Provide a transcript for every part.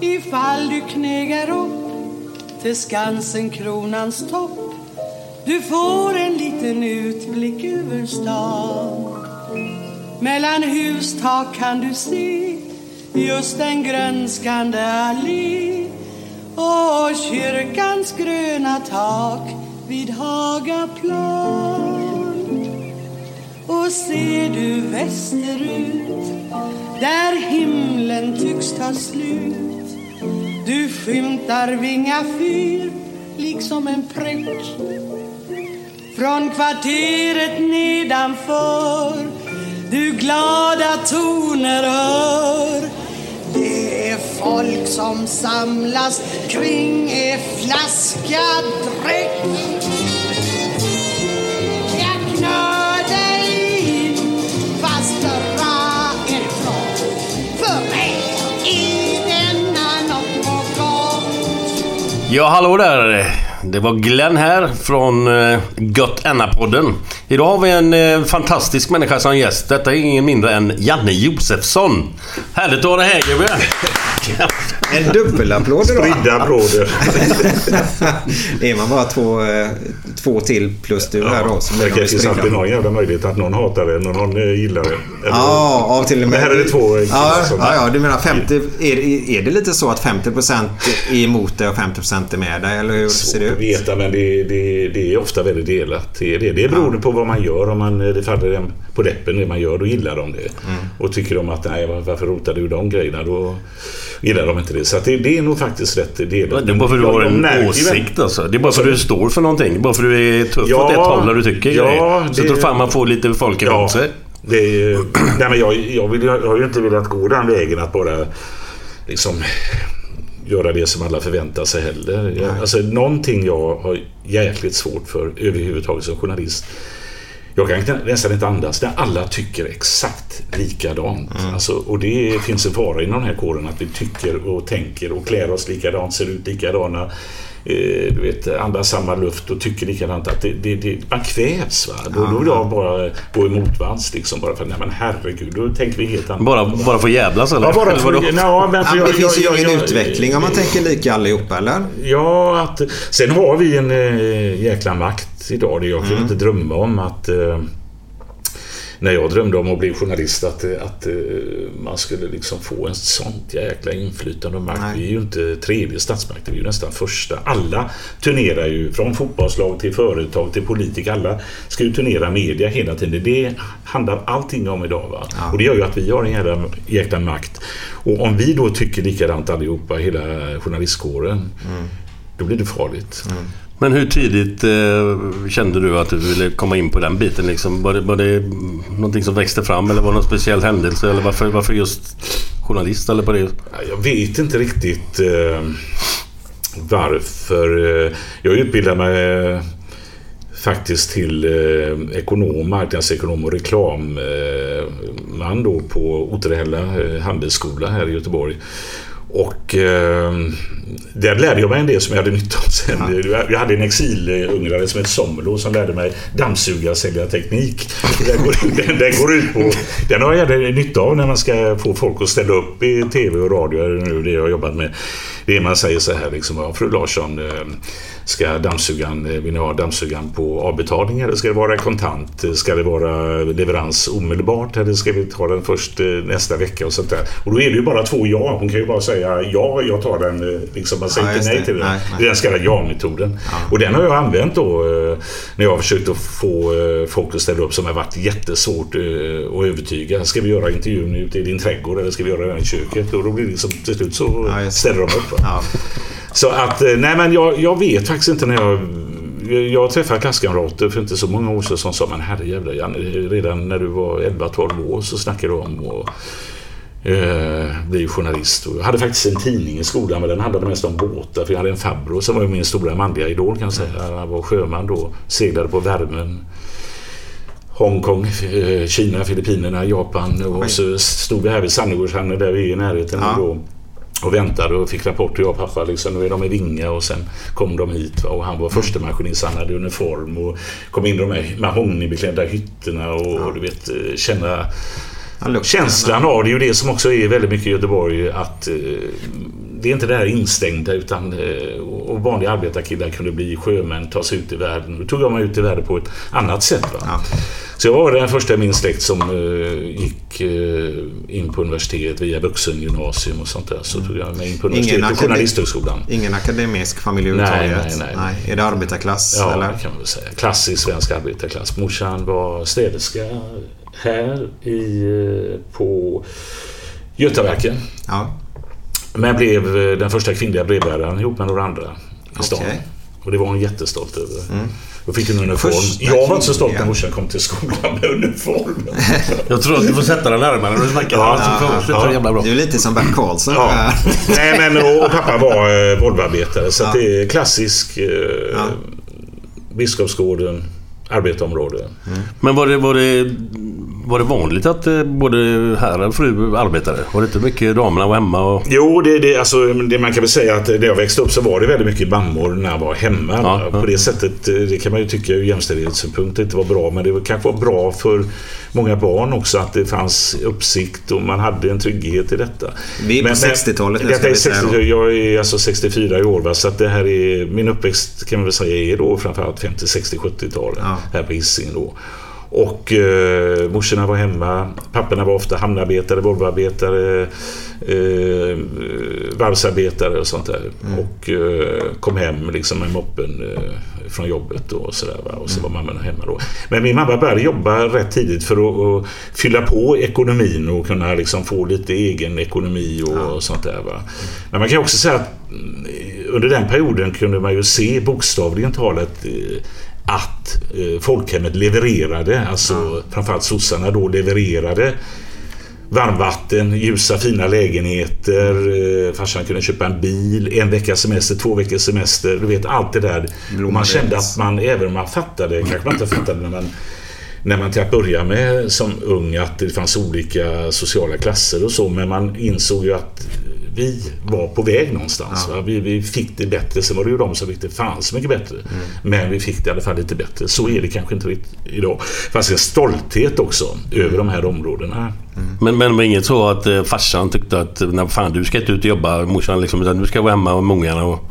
Ifall du knegar upp till Skansen, kronans topp Du får en liten utblick över stan Mellan hustak kan du se just en grönskande allé och kyrkans gröna tak vid Hagaplan. Och ser du västerut där himlen tycks ta slut. Du skymtar Vinga fyr liksom en prick från kvarteret nedanför du glada toner hör. Det är folk som samlas kring en flaska dräkt Ja, hallå där! Det var Glenn här från uh, Gött Enna-podden. Idag har vi en eh, fantastisk människa som gäst. Detta är ingen mindre än Janne Josefsson. Härligt att ha dig här gubbe! En dubbelapplåd idag. Spridda applåder. är man bara två, eh, två till plus du här då så blir det de kanske finns alltid någon jävla möjlighet att någon hatar det och någon eh, gillar det. Eller- Ja, av till och med. Men här är det två ja, som- ja, ja, du menar 50... Är, är det lite så att 50% är emot dig och 50% är med dig? Eller hur ser det ut? Veta men det, det, det är ofta väldigt delat. Det, det, det beror på vad man gör. Om man, det faller dem på läppen det man gör, då gillar de det. Mm. Och tycker de att nej, varför rotar du de grejerna? Då gillar de inte det. Så det, det är nog faktiskt rätt delat. Det är bara för att du har en åsikt alltså. Det är bara för att du står för någonting. Bara för att du är tuff Ja, åt ett håll när du tycker ja. Så det- jag tror fan man får lite folk emot sig. Det nej men jag, jag, vill, jag har ju inte velat gå den vägen att bara liksom göra det som alla förväntar sig heller. Jag, alltså någonting jag har jäkligt svårt för överhuvudtaget som journalist. Jag kan nästan inte andas när alla tycker exakt likadant. Alltså, och det finns en fara inom den här kåren att vi tycker och tänker och klär oss likadant, ser ut likadana. Eh, du vet, andas samma luft och tycker likadant. Att det, det, det, man kvävs. Va? Då, då vill jag bara gå emot vans liksom. Bara för att, nej men herregud, då tänker vi helt annat. Bara, bara för jävlas eller? Ja, bara eller för, vadå? ja, men för Ja, jag, det finns ju ingen utveckling om man tänker lika allihopa, eller? Ja, att, sen har vi en eh, jäkla makt idag. Det jag kunde inte drömma om att... Eh, när jag drömde om att bli journalist att, eh, att eh, man skulle liksom få en sånt jäkla inflytande och makt. Nej. Vi är ju inte tredje statsmakten, vi är ju nästan första. Alla turnerar ju från fotbollslag till företag till politiker. Alla ska ju turnera media hela tiden. Det handlar allting om idag. Va? Och det gör ju att vi har en jäkla, jäkla makt. Och om vi då tycker likadant allihopa, hela journalistkåren, då blir det farligt. Men hur tidigt eh, kände du att du ville komma in på den biten? Liksom? Var, det, var det någonting som växte fram eller var det någon speciell händelse? Eller varför, varför just journalist? Eller på det? Jag vet inte riktigt eh, varför. Eh, jag utbildade mig eh, faktiskt till eh, ekonom, marknadsekonom och reklamman eh, då på Otterhälla eh, handelsskola här i Göteborg. Och eh, där lärde jag mig en del som jag hade nytta av sen. Ja. Jag hade en exilungrare som hette Sommerlo som lärde mig dammsuga sälja teknik. Den går, den, den går ut på... Den har jag nytta av när man ska få folk att ställa upp i TV och radio. Nu det jag har jobbat med. Det är man säger så här liksom, ja, fru Larsson, eh, ska dammsugaren, eh, vill ni ha dammsugaren på avbetalning eller ska det vara kontant? Ska det vara leverans omedelbart eller ska vi ta den först eh, nästa vecka och sånt där? Och då är det ju bara två ja. Hon kan ju bara säga ja, jag tar den. Liksom, man säger ja, inte nej till den. Nej, nej. Det är den så kallade ja-metoden. Ja. Och den har jag använt då när jag har försökt att få folk att ställa upp som har varit jättesvårt att övertyga. Ska vi göra intervjun ute i din trädgård eller ska vi göra den i köket? Och då blir det liksom, till slut så ja, ställer de upp. Ja. Så att, eh, nej men jag, jag vet faktiskt inte när jag jag träffade klasskamrater för inte så många år sedan som sa men herrejävlar Janne, redan när du var 11-12 år så snackade du om att eh, bli journalist. Och jag hade faktiskt en tidning i skolan men den handlade mest om båtar för jag hade en farbror som var min stora manliga idol kan jag säga. Han var sjöman då, seglade på värmen. Hongkong, eh, Kina, Filippinerna, Japan och så stod vi här vid Sannegårdshamnen där vi är i närheten. Ja. Då och väntade och fick rapporter jag och pappa. Liksom, nu är de i Vinga och sen kom de hit. Och han var första maskinist, han hade uniform och kom in i de här mahognybeklädda hytterna och, ja. och du vet känna Känslan av det är ju det som också är väldigt mycket i Göteborg att eh, det är inte det här instängda utan eh, och vanliga arbetarkillar kunde bli sjömän, ta sig ut i världen. Då tog jag mig ut i världen på ett annat sätt. Ja. Så jag var den första i min släkt som uh, gick uh, in på universitet via vuxengymnasium och sånt där. Så tog jag mig in på universitetet och journalisthögskolan. Ingen akademisk familj? Nej, nej, nej, nej. Är det arbetarklass? Ja, eller? kan man väl säga. Klassisk svensk arbetarklass. Morsan var städerska här i, på Götaverken. Ja. Men blev den första kvinnliga brevbäraren ihop med några andra i stan. Okay. Och det var hon jättestolt över. Mm. Då fick en uniform. Första jag var inte så stolt när morsan kom till skolan med uniform. jag tror att du får sätta den närmare när du snackar. Ja, ja, ja, ja. Du är lite som Bert Karlsson. Ja. Nej, men och, och pappa var eh, Volvoarbetare. Så ja. det är klassisk eh, ja. Biskopsgården arbetarområde. Mm. Men var det, var, det, var det vanligt att eh, både herr och fru arbetade? Var det inte mycket damerna var hemma? Och... Jo, det, det, alltså, det, man kan väl säga att när jag växte upp så var det väldigt mycket mammor när jag var hemma. Ja, På det sättet, eh, det kan man ju tycka ur jämställdhetssynpunkt inte var bra. Men det kanske var bra för många barn också att det fanns uppsikt och man hade en trygghet i detta. Vi är på 60-talet nu ska vi säga. Jag är alltså 64 i år va? så att det här är min uppväxt kan man väl säga är då framförallt 50, 60, 70-talet ja. här på Hisingen då. Och eh, morsorna var hemma. Papporna var ofta hamnarbetare, Volvoarbetare, eh, varvsarbetare och sånt där. Mm. Och eh, kom hem liksom med moppen eh, från jobbet och sådär. Och så mm. var mamma hemma då. Men min mamma började jobba rätt tidigt för att, att fylla på ekonomin och kunna liksom få lite egen ekonomi och, ja. sånt där. Va? Men man kan också säga att mm, under den perioden kunde man ju se bokstavligen talat eh, att eh, folkhemmet levererade, alltså ja. framförallt sossarna då levererade varmvatten, ljusa fina lägenheter, eh, farsan kunde köpa en bil, en veckas semester, två veckors semester. Du vet allt det där. Och man kände att man, även om man fattade, kanske man inte fattade när man när man till att börja med som ung att det fanns olika sociala klasser och så men man insåg ju att vi var på väg någonstans. Ja. Vi, vi, fick det bättre. Sen var det ju de som fick det fan så mycket bättre. Mm. Men vi fick det i alla fall lite bättre. Så är det kanske inte idag. Det fanns en stolthet också mm. över de här områdena. Mm. Men, men var inget så att eh, farsan tyckte att fan, du ska inte ut och jobba morsan liksom, utan du ska vara hemma med ungarna och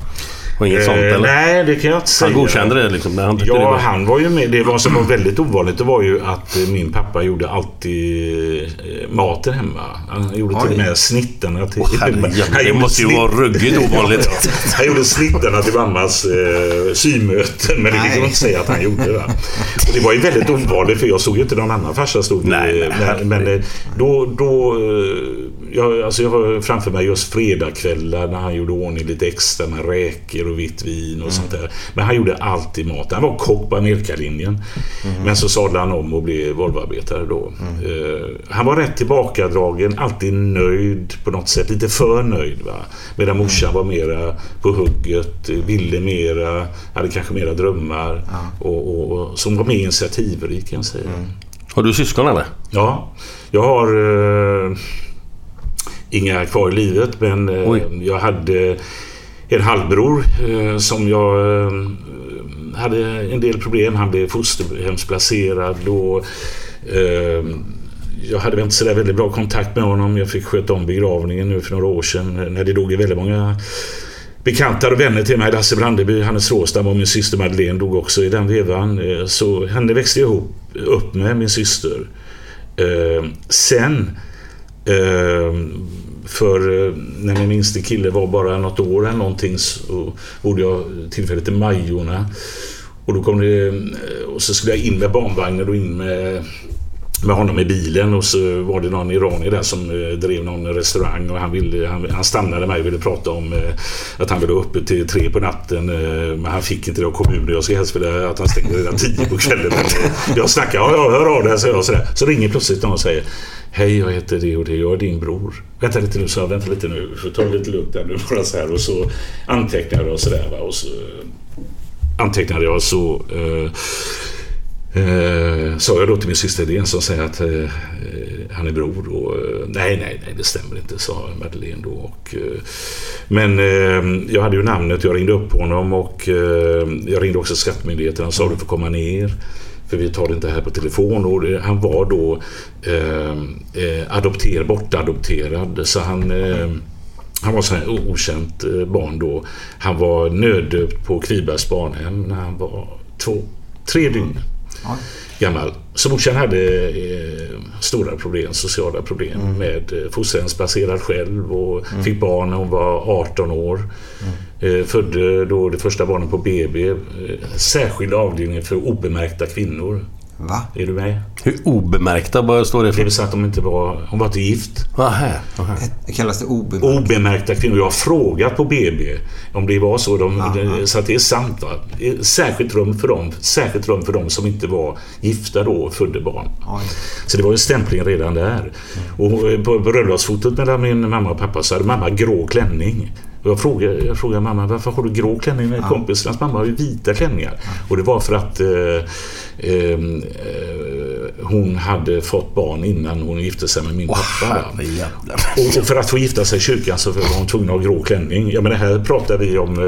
och inget sånt eller? Nej, det kan jag inte säga. Han godkände det liksom? Han ja, det var... han var ju med. Det var som var väldigt ovanligt det var ju att min pappa gjorde alltid eh, maten hemma. Han gjorde Oj. till och med snittarna till... Oh, han det måste ju snitt... vara ruggigt ovanligt. han gjorde snittarna till mammas eh, symöten. Men det fick man inte säga att han gjorde. Va? Det var ju väldigt ovanligt för jag såg ju inte någon annan farsa stod nej, men, men, då, då jag, alltså jag har framför mig just fredagskvällar när han gjorde ordning lite extra med räkor och vitt vin och sånt där. Men han gjorde alltid mat. Han var kock på Amerikalinjen. Men så sadlade han om och blev Volvoarbetare då. Eh, han var rätt tillbakadragen, alltid nöjd på något sätt. Lite för nöjd. Va? Medan morsan var mera på hugget, ville mera, hade kanske mera drömmar. Och, och, och, som var mer initiativrik kan jag säga. Har du syskon eller? Ja, jag har eh, inga kvar i livet men eh, Oj. jag hade en halvbror eh, som jag eh, hade en del problem. Han blev fosterhemsplacerad och jag hade inte sådär väldigt bra kontakt med honom. Jag fick sköta om begravningen nu för några år sedan när det dog väldigt många bekanta och vänner till mig. Lasse Brandeby, Hannes Råstam och min syster Madeleine dog också i den vevan. Så henne växte jag ihop, upp med, min syster. Sen, för eh, när min minste kille var bara något år eller någonting så bodde jag tillfälligt i Majorna. Och då kom det, eh, och så skulle jag in med barnvagnen och in med med honom i bilen och så var det någon iranier där som eh, drev någon restaurang och han, ville, han, han stannade mig och ville prata om eh, att han ville vara uppe till tre på natten eh, men han fick inte det av kommunen. Jag skulle helst vilja att han stängde redan tio på kvällen. Men, eh, jag snackar, ja, jag hör av dig, så jag sådär. Så ringer plötsligt någon och säger Hej, jag heter det och det, jag är din bror. Vänta lite nu, så jag, vänta lite nu, får ta det lite lugnt där nu bara så här och så antecknade jag och sådär och så eh, antecknade jag så eh, Eh, sa jag då till min syster Helene som säger att eh, eh, han är bror. Och, eh, nej, nej, nej, det stämmer inte, sa Madeleine då. Och, eh, men eh, jag hade ju namnet, jag ringde upp honom och eh, jag ringde också Skattemyndigheten och sa du får komma ner. För vi tar det inte här på telefon. Och det, han var då eh, eh adopter, bortadopterad. Så han... Eh, han var ett okänt eh, barn då. Han var nöddöpt på Kvibergs barnhem när han var två, tre dygn gammal. Så morsan hade eh, stora problem, sociala problem med eh, fosterhemsplacerad själv och fick barn när hon var 18 år. Eh, födde då det första barnet på BB. Eh, särskild avdelning för obemärkta kvinnor. Va? Är du med? Hur obemärkta vad står det Det för? vill säga att de inte var, hon var inte gift. Aha, aha. Det kallas det obemärkt. Obemärkta kvinnor. Jag har frågat på BB om det var så. De, så att det är sant. Va? Särskilt rum för dem. Särskilt rum för dem som inte var gifta då och födde barn. Oj. Så det var en stämpling redan där. Och på bröllopsfotot mellan min mamma och pappa så hade mamma grå klänning. Jag frågade, jag frågade mamma varför har du grå klänning när kompisarnas mamma har ju vita klänningar. Och det var för att eh, eh, hon hade fått barn innan hon gifte sig med min pappa. va? Herrejävlar. Och, och för att få gifta sig i kyrkan så var hon tvungen att ha grå klänning. Ja men det här pratar vi om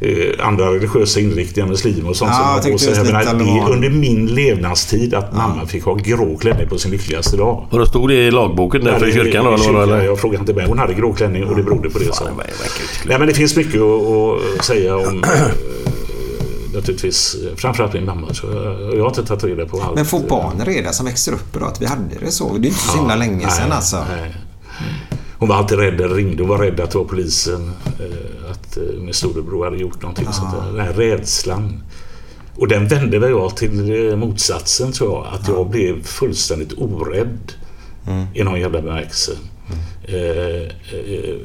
eh, eh, andra religiösa inriktningar, muslimer och sånt. Ja, som jag det Jag menar, det under min levnadstid att mamma fick ha grå klänning på sin lyckligaste dag. Och då stod det i lagboken där för Ja, kyrkan då? i kyrkan, eller? Jag frågade inte med. Hon hade grå klänning och det berodde på det. Så. Nej men det finns mycket att, att säga om eh, naturligtvis framförallt min mamma. Så jag, jag har inte tagit reda på allt. Men får barn reda som växer upp idag att vi hade det så? Det är inte så himla länge sedan nej, alltså. nej. Hon var alltid rädd ringde. Hon var rädd att det var polisen. eh, Att eh, min storebror hade gjort någonting sånt där. Den här rädslan. Och den vände väl jag till eh, motsatsen tror jag. Att jag blev fullständigt orädd. I någon jävla bemärkelse. Eh, eh,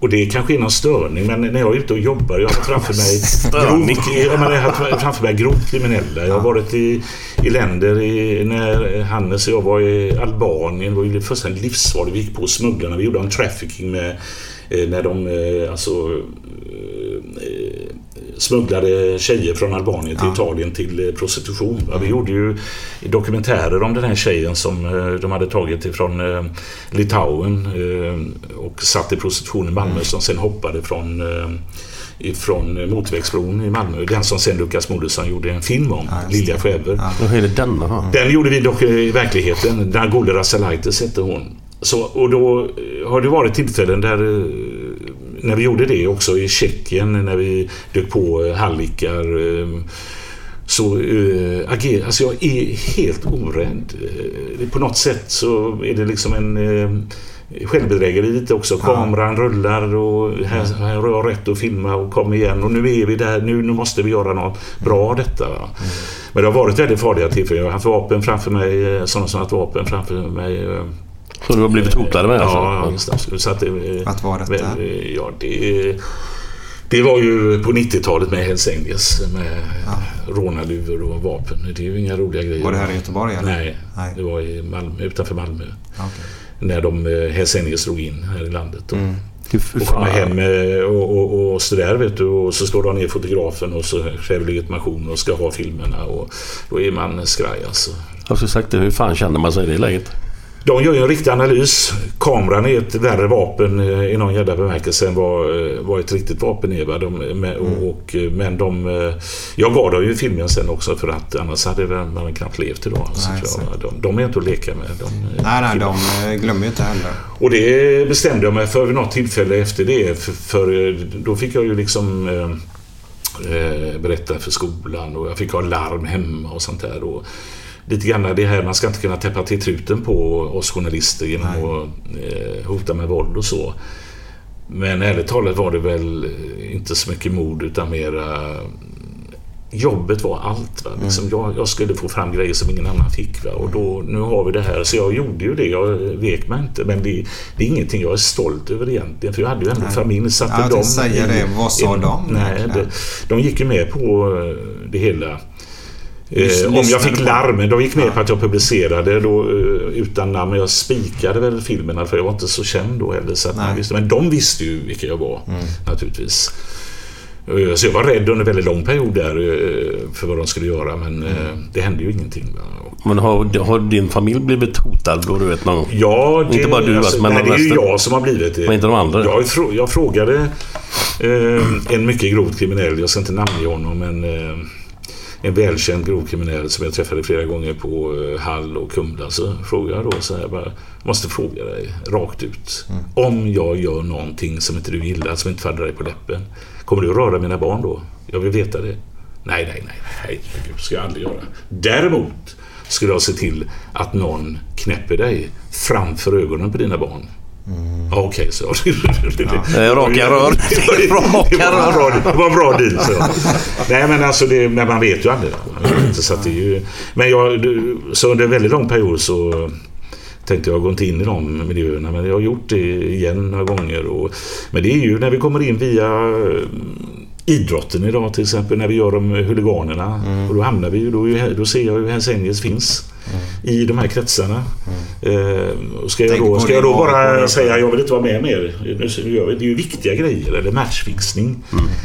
och det kanske är någon störning men när jag är ute och jobbar, jag har framför mig Störning. grovt, jag, menar, jag har framför mig grovt kriminella. Jag har varit i, i länder i, när Hannes och jag var i Albanien. Det var ju fullständigt livsfarligt. Vi gick på smugglarna. Vi gjorde en trafficking med eh, när de eh, alltså eh, smugglade tjejer från Albanien till Italien till eh, prostitution. va. Vi gjorde ju dokumentärer om den här tjejen som eh, de hade tagit ifrån eh, Litauen och satt i prostitution i Malmö som sen hoppade från ifrån motorvägsbron i Malmö. Den som sen Lukas Moodysson gjorde en film om, Lilja Schäfer. Vad är det denna har? Den gjorde vi dock i verkligheten. Nagole Rasselaitis hette hon. Så, och då har det varit tillfällen där när vi gjorde det också i Tjeckien när vi dök på eh, hallickar eh, så äh, agerar, alltså jag är helt orädd. Eh, På något sätt så är det liksom en eh, självbedrägeri lite också. Kameran rullar och här, här har jag rätt att filma och kom igen och nu är vi där, nu, nu måste vi göra något bra av detta. va. Men det har varit väldigt farliga tillfällen. Jag har haft vapen framför mig, eh, sådana som haft vapen framför mig. Eh, Så du har blivit hotad med alltså? Ja, just det. Så att det, Att vara detta? väl, Ja, det, det var ju på 90-talet med Hells Angels med rånarluvor och vapen. Det är ju inga roliga grejer. Var det här i Göteborg eller? Nej, Nej. det var i Malmö, utanför Malmö. Okej. När de eh, Hells Angels drog in här i landet. Fy och komma hem eh, och, och, och sådär vet du. Och så slår de ner fotografen och så kräver legitimation och ska ha filmerna. Och då är man skraj alltså. Jag skulle sagt det, hur fan känner man sig i det läget? De gör ju en riktig analys. Kameran är ett värre vapen eh, i någon jävla bemärkelse än vad, eh, vad ett riktigt vapen är. Va? De, med, och, och, eh, men de... Jag gav dem ju filmen sen också för att annars hade man knappt levt idag. Så Nej, jag, de, de är inte att leka med. De, Nej, nej, de glömmer ju inte heller. Och det bestämde jag mig för vid något tillfälle efter det. För, för då fick jag ju liksom eh, berätta för skolan och jag fick ha larm hemma och sånt där. Och lite grann det här, man ska inte kunna täppa till truten på oss journalister genom Nej. att eh, hota med våld och så. Men ärligt talat var det väl inte så mycket mod utan mera Jobbet var allt. Va? Liksom jag, jag skulle få fram grejer som ingen annan fick. Va? Och då, nu har vi det här. Så jag gjorde ju det. Jag vek mig inte. Men det, det är ingenting jag är stolt över egentligen. För jag hade ju ändå Nej. familj. Satte Ja, säga i- det. Vad sa i- de Nej, det, de gick ju med på eh, det hela. Eh, om jag fick larm. De gick med Ja. på att jag publicerade då, eh, utan namn. Men jag spikade väl filmerna för jag var inte så känd då heller. Så visste, men de visste ju vilka jag var Mm. naturligtvis. Eh, Så jag var rädd under en väldigt lång period där eh, för vad de skulle göra. Men Mm. det hände ju ingenting. Men har, har din familj blivit hotad då du vet någon gång? Ja, det, Inte bara du, alltså, men nej, det är ju jag som har blivit det. Men inte de andra? Jag, jag frågade eh, en mycket grovt kriminell, jag ska inte namnge honom, men eh, en välkänd grov kriminell som jag träffade flera gånger på eh, Hall och Kumla. Så frågade jag då så här, bara, måste fråga dig rakt ut. Mm. Om jag gör någonting som inte du gillar, som inte faller dig på läppen. Kommer du att röra mina barn då? Jag vill veta det. Nej, nej, nej, nej, det ska jag aldrig göra. Däremot skulle jag se till att någon knäpper dig framför ögonen på dina barn. Ja, Okej, så. Eh, raka rör. Raka rör. det var en bra deal. Så. Nej, men alltså, det, men man vet ju aldrig. Så det är ju, men jag, så under en väldigt lång period så tänkte jag gå inte in i de miljöerna. Men jag har gjort det igen några gånger. Och, men det är ju när vi kommer in via eh, idrotten idag till exempel när vi gör de huliganerna. Mm. Och då hamnar vi ju, då, ju- då ser jag hur Hells Angels finns i de här kretsarna. Eh, och ska jag Mm. Då, ska jag då bara säga jag vill inte vara med mer. Nu, nu gör vi, det är ju viktiga grejer, eller matchfixning.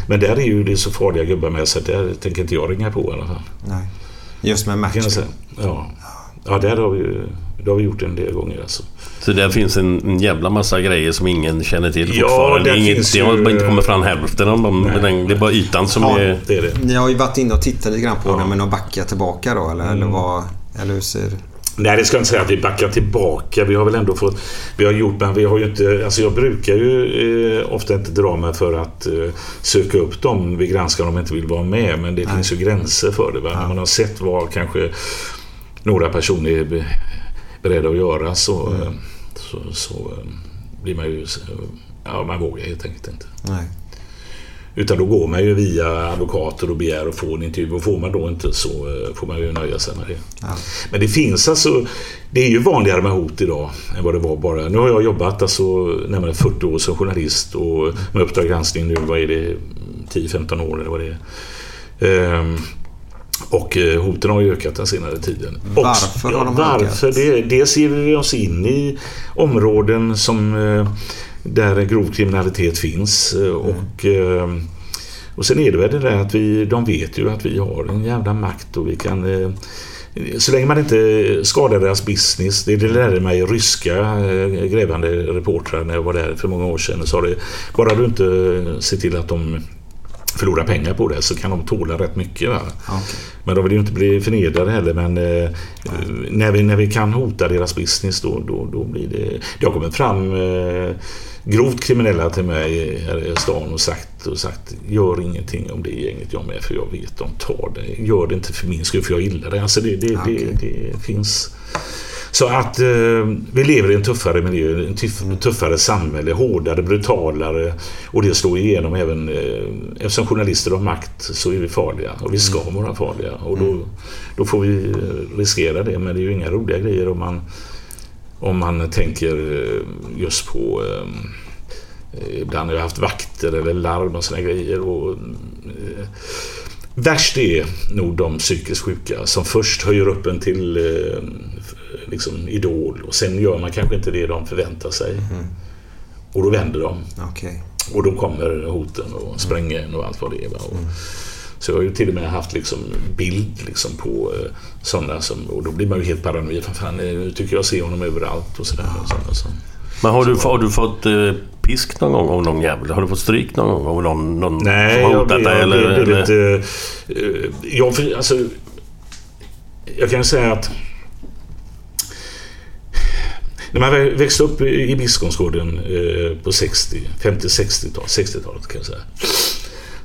Men där är ju det så farliga gubbar med så där tänker inte jag ringa på i alla fall. Nej. Just med säga. Ja. ja, där har vi, ju- det har vi gjort en del gånger alltså. Så där finns en, jävla massa grejer som ingen känner till Ja, fortfarande. det, är inget, finns det har ju- bara inte kommit fram hälften av dem. Nej. Den, det är bara ytan som Ja. är... Det är det. Ni har ju varit inne och tittat lite grann på Ja. det men att backa tillbaka då eller, Mm. eller vad? Eller hur ser... Nej, det ska jag inte säga att vi backar tillbaka. Vi har väl ändå fått... Vi har gjort, men vi har ju inte... Alltså jag brukar ju eh, ofta inte dra mig för att eh, söka upp dem vi granskar om de inte vill vara med. Men det finns ju gränser för det. Va? När man har sett vad kanske några personer är be- beredda att göra så, eh, så, så eh, blir man ju... Ja, man vågar helt enkelt inte. Nej. Utan då går man ju via advokater och begär att få en intervju. Och får man då inte så eh, får man ju nöja sig med det. Ja. Men det finns alltså... Det är ju vanligare med hot idag än vad det var bara... Nu har jag jobbat alltså närmare 40 år som journalist och med Uppdrag granskning nu, vad är det, 10-15 år eller vad det är. Ehm, och eh, hoten har ju ökat den senare tiden. Och- Varför har de Varför? ökat? Det, dels ger vi oss in i områden som, eh, där grov kriminalitet finns. eh, Och, eh, och sen är det väl det där att vi, de vet ju att vi har en jävla makt och vi kan... eh, Så länge man inte skadar deras business. Det, det lärde mig ryska grävande reportrar när jag var där för många år sedan. Sa det, bara du inte ser till att de förlorar pengar på det så kan de tåla rätt mycket. Va? Okej. Men de vill ju inte bli förnedrade heller. Men eh, när, vi, när vi kan hota deras business då, då, då blir det... Det har kommit fram eh, grovt kriminella till mig här i stan och sagt, och sagt gör ingenting om det gänget jag är med för jag vet de tar det. Gör det inte för min skull för jag gillar det. Alltså det, det, Okej. det, det finns... Så att eh, vi lever i en tuffare miljö, en tuff, tuffare samhälle, hårdare, brutalare och det slår igenom även eh, eftersom journalister har makt så är vi farliga och vi ska vara farliga och då, då får vi eh, riskera det men det är ju inga roliga grejer om man om man tänker eh, just på eh, Ibland har jag haft vakter eller larm och såna grejer. Och, eh, värst är nog de psykiskt sjuka som först höjer upp en till eh, liksom idol och sen gör man kanske inte det de förväntar sig. Och då vänder de. Okej. Och då kommer hoten och sprängen och allt vad det är. Och, Så jag har ju till och med haft liksom bild liksom på eh, sådana som... Och då blir man ju helt paranoid. För fan, eh, nu tycker jag ser honom överallt och sådär. Och sådana, så. Men har du, har du fått eh, pisk någon gång av någon jävel? Har du fått stryk någon gång av någon, någon Nej, som har hotat jag, dig? Eller, jag, eller? eh, jag, för- alltså, jag kan säga att när man vä- växte upp i i Biskopsgården eh, på 60, 50-60-talet, 60-talet kan jag säga.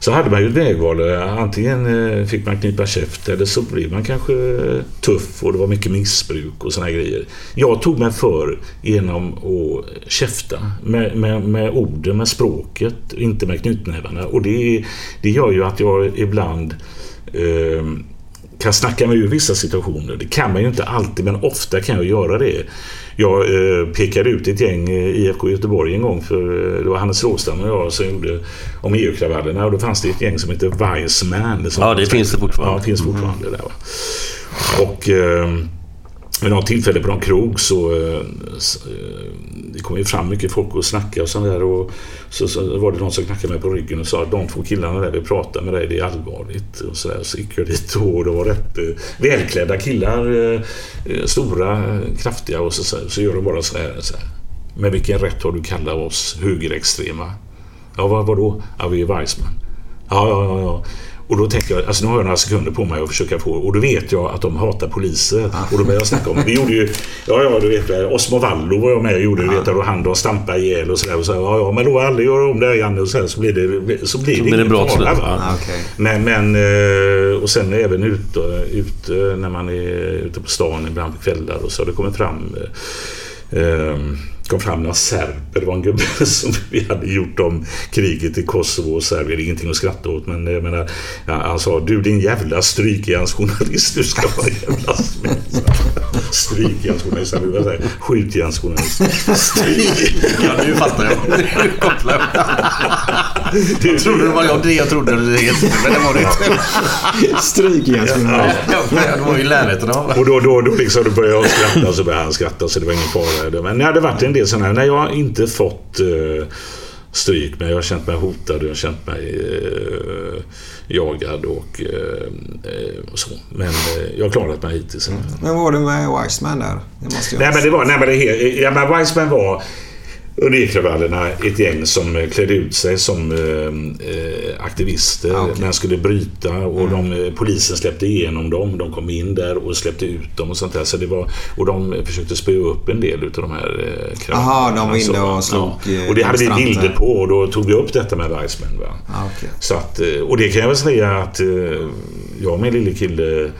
Så hade man ju ett vägval. Eh, antingen eh, fick man knipa käft eller så blev man kanske tuff och det var mycket missbruk och såna grejer. Jag tog mig för genom att käfta med, med, med orden, med språket, inte med knytnävarna. Och det, det gör ju att jag ibland eh, kan snacka mig ur vissa situationer. Det kan man ju inte alltid, men ofta kan jag göra det. Jag eh, pekade ut ett gäng eh, IFK Göteborg en gång för eh, det var Hannes Råstam och jag som gjorde om EU-kravallerna och då fanns det ett gäng som hette Weissman. Som Ja, det finns det fortfarande. Ja, det finns fortfarande där. Va? Och eh, vid något tillfälle på någon krog så eh, så eh, det kom ju fram mycket folk och snackade och sånt där. Och så, så var det någon som knackade mig på ryggen och sa att de två killarna där vill prata med dig, det är allvarligt. Och så, där, så gick jag dit och det var rätt eh, välklädda killar. Stora, kraftiga och så, så, så gör de bara så här. Så här. Med vilken rätt har du kallat oss högerextrema? Ja, vad, vadå? Ja, vi är Weissman. Ja, ja, ja, ja. Och då tänker jag, alltså nu har jag några sekunder på mig att försöka få, och då vet jag att de hatar poliser. Och då börjar jag snacka om, vi gjorde ju, ja ja du vet, eh, Osmo Vallo var jag med och gjorde, du vet, där han då stampade ihjäl och sådär. Och så, ja ja, men då aldrig göra om det här Janne och så, här, så blir det, så blir det, blir det ingen bra fara? Ah, okej. Men, men eh, och sen även ute, ute när man är ute på stan ibland på kvällar och så har det kommit fram eh, eh, kom fram några serber. Det var en gubbe som vi hade gjort om kriget i Kosovo och Serbien. Ingenting att skratta åt men jag menar, ja, han sa du din jävla strykjärnsjournalist du ska vara jävla smäll. Strykjärnsjournalist, han brukar säga skjutjärnsjournalist. Stryk. Ja, nu fattar jag. Nu kopplar jag. Jag trodde det var jag, det jag trodde det hette, men det var det inte. Strykjärnsjournalist. Ja, det var ju lärligheten av. Och då, då, då, liksom, då började jag skratta så började han skratta så det var ingen fara. Men det hade varit en del sådana här, när jag inte fått eh, stryk men jag har känt mig hotad och jag har känt mig eh, jagad och, eh, eh, så. Men eh, jag har klarat mig hittills. Men vad var det med Wiseman där? Det måste jag Nej men det var, nej men det ja, men Weissman var under E-kravallerna ett gäng som eh, klädde ut sig som eh, eh, aktivister Ah. Mm. men skulle bryta och de, eh, polisen släppte igenom dem. De kom in där och släppte ut dem och sånt där. Så det var, och de försökte spöa upp en del utav de här eh, kravallerna. Aha, de var inne Så, och slog, eh, Och det hade vi bilder på och då tog vi upp detta med Weissman. Va? Ah, okej. Så att, eh, och det kan jag väl säga att jag och min lille kille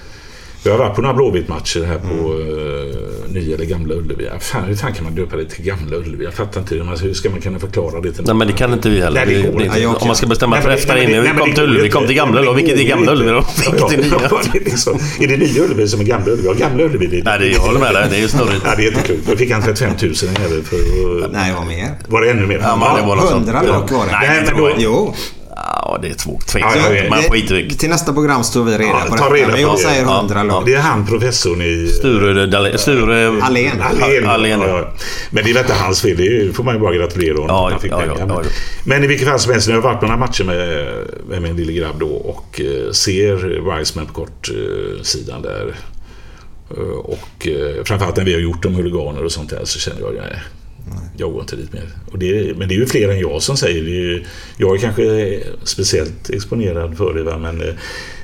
jag har varit på några Blåvitt-matcher här på mm. Nya eller Gamla Ullevi. Fan, hur fan kan man döpa det till Gamla Ullevi? Jag fattar inte. hur ska man kunna förklara det till Nej, men det kan inte vi heller. Nej, det går inte. jag om man ska bestämma Nej, för men- efter nej, men- inne. nej, Vi kom det till Ullevi, vi inte. kom till Gamla Ullevi. Vilket är Gamla inte. Ullevi då? Vilket är nya? ja, det är liksom- Är det Nya Ullevi som är Gamla Ullevi? Ja, Gamla Ullevi det är Nej, det, jag håller med dig. Det är ju snurrigt. Ja, det är jättekul. Då fick han 35 000 en jävel för. Nej, vad mer? Var det ännu mer? Ja, men det var var det. Nej, Nej, men då- jag inte. Jo. Ja, det är två. Ja, Tveksamt. vet. Men Det- skit i. Till nästa program står vi reda Ja, på ta reda Men på jag säger Ja, hundra ja. Det är han professorn i... Sture, Dahlén- Sture Allén. Allén. Allén. Ja, ja. Men det är väl inte hans fel. Det får man ju bara gratulera honom. Ja, Han fick ja, ja, pengar. ja, ja. Men i vilket fall som helst, nu har jag varit på några matcher med, med min lille grabb då och eh, ser Wiseman på kortsidan där. Eh, Och eh, framförallt när vi har gjort om huliganer och sånt där så känner jag, nej, jag går inte dit mer. Och det, men det är ju fler än jag som säger det. Är ju, jag är kanske speciellt exponerad för det, va? men eh,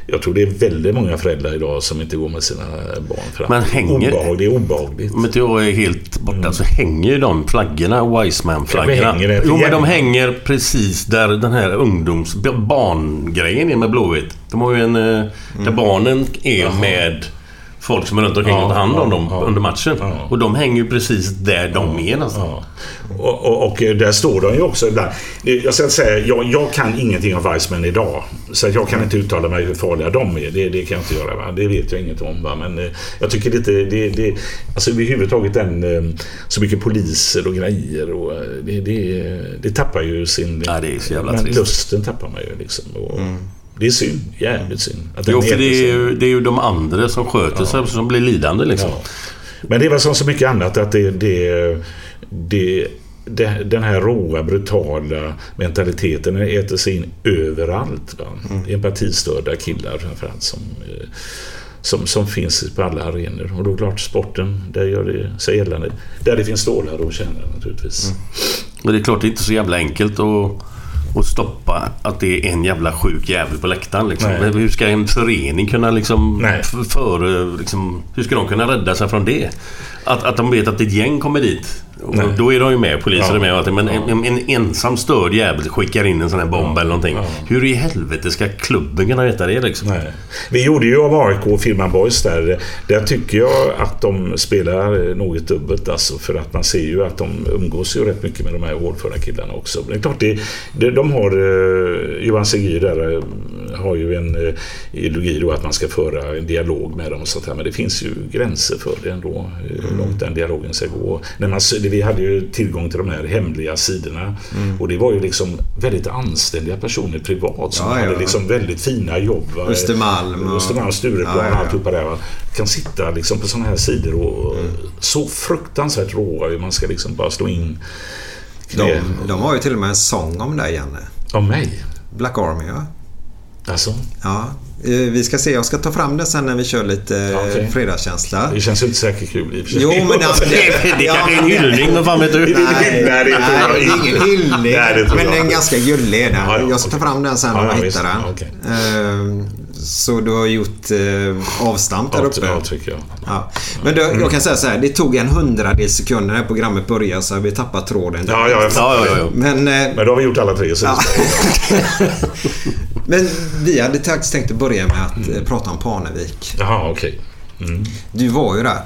jag tror det är väldigt många föräldrar idag som inte går med sina barn. För att Men hänger- obehag- Det är obehagligt. Om inte jag är helt borta så hänger ju de flaggorna, Wiseman-flaggorna. jo, men de hänger precis där den här ungdoms... barngrejen är med Blåvitt. De har ju en... eh, Där barnen är med folk som är runt omkring Ja, och tar hand om ja, dem ja. under matchen. Ja. Och de hänger ju precis där de är nästan. Ja. Och, och, och där står de ju också ibland. Jag ska säga, jag, jag kan ingenting om Weissman idag. Så att jag kan inte uttala mig hur farliga de är. Det, det kan jag inte göra. Va? Det vet jag inget om. Va? Men eh, jag tycker lite... Det, det, alltså överhuvudtaget den... eh, Så mycket poliser och grejer. Och, eh, det, det, det tappar ju sin... Ja, det är så jävla men trist. lusten tappar man ju liksom. Och, Det är synd. Jävligt synd. Att Jo, för det är, ju, det är ju de andra som sköter sig som blir lidande liksom. Ja. Men det är väl som så mycket annat att det, det, det, det, den här råa, brutala mentaliteten äter sig in överallt. Va? Empatistörda killar framförallt som, eh, som, som finns på alla arenor. Och då klart sporten, där gör det sig gällande. Där det finns stålar att känna naturligtvis. Men det är klart det är inte så jävla enkelt att, att stoppa att det är en jävla sjuk jävel på läktaren. Liksom. Hur ska en förening kunna liksom, före, liksom... Hur ska de kunna rädda sig från det? Att, att de vet att ett gäng kommer dit. Och Nej. då är de ju med, polisen Ja. är med och allting. Men en, en ensam störd jävel skickar in en sån här bomb eller någonting. Hur i helvete ska klubben kunna veta det liksom? Nej. Vi gjorde ju av AIK och Firman Boys där. Där tycker jag att de spelar något dubbelt alltså. För att man ser ju att de umgås ju rätt mycket med de här hårdföra killarna också. Men det är klart, det, det, de har... Eh, Johan Segir där eh, har ju en eh, ideologi då att man ska föra en dialog med dem och sånt här. Men det finns ju gränser för det ändå. eh, Hur långt den dialogen ska gå. När man, vi hade ju tillgång till de här hemliga sidorna. Och det var ju liksom väldigt anständiga personer privat som Ja, ja. hade liksom väldigt fina jobb. Va? Östermalm och- Östermalm, Stureplan Ja, ja, och alltihopa där. Va? Kan sitta liksom på sådana här sidor och Mm. så fruktansvärt råa hur man ska liksom bara slå in De, knä. de har ju till och med en sång om dig, Janne. Av mig? Black Army, ja. Alltså, ja. Eh, Vi ska se, jag ska ta fram det sen när vi kör lite okay. okej. fredagskänsla. det känns inte säkert kul i och för sig. Jo, men det, Det kanske är en hyllning, vad fan vet du? Nej, Nej, det det är ingen hyllning. Nej, det men den är ganska gullig. Den. Ja, ja, jag ska ta fram den sen Ja, om jag ja, hittar den. Ja. Ehm, Så du har gjort eh, avstamp där uppe? Ja, tycker jag. Ja. Men då, jag kan säga så här, det tog en hundradels sekund när det här programmet började så har vi tappat tråden. Ja, ja, Ja, det. ja. Men, eh, Men då har vi gjort alla tre. Så Ja. men vi hade faktiskt tänkt att börja med att eh, prata om Parnevik. Jaha, okej. Mm. Du var ju där.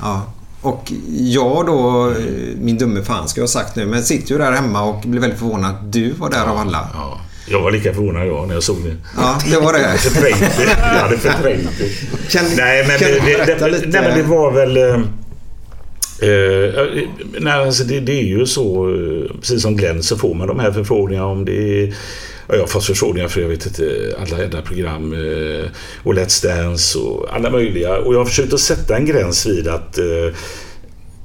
Ja. Och jag då, eh, min dumme fan ska jag ha sagt nu, men sitter ju där hemma och blir väldigt förvånad att du var där av alla. Ja. Jag var lika förvånad jag när jag såg det. Ja, det var det. Förträngt det. Jag hade förträngt det. Kan, Nej, men kan det, du det, berätta det, lite? nej, men det var väl... Eh, eh, nej, alltså det, det är ju så, precis som Glenn, så får man de här förfrågningarna om det är... Ja, jag har fått förfrågningar för jag vet inte, alla jävla program eh, och Let's Dance och alla möjliga. Och jag har försökt att sätta en gräns vid att eh,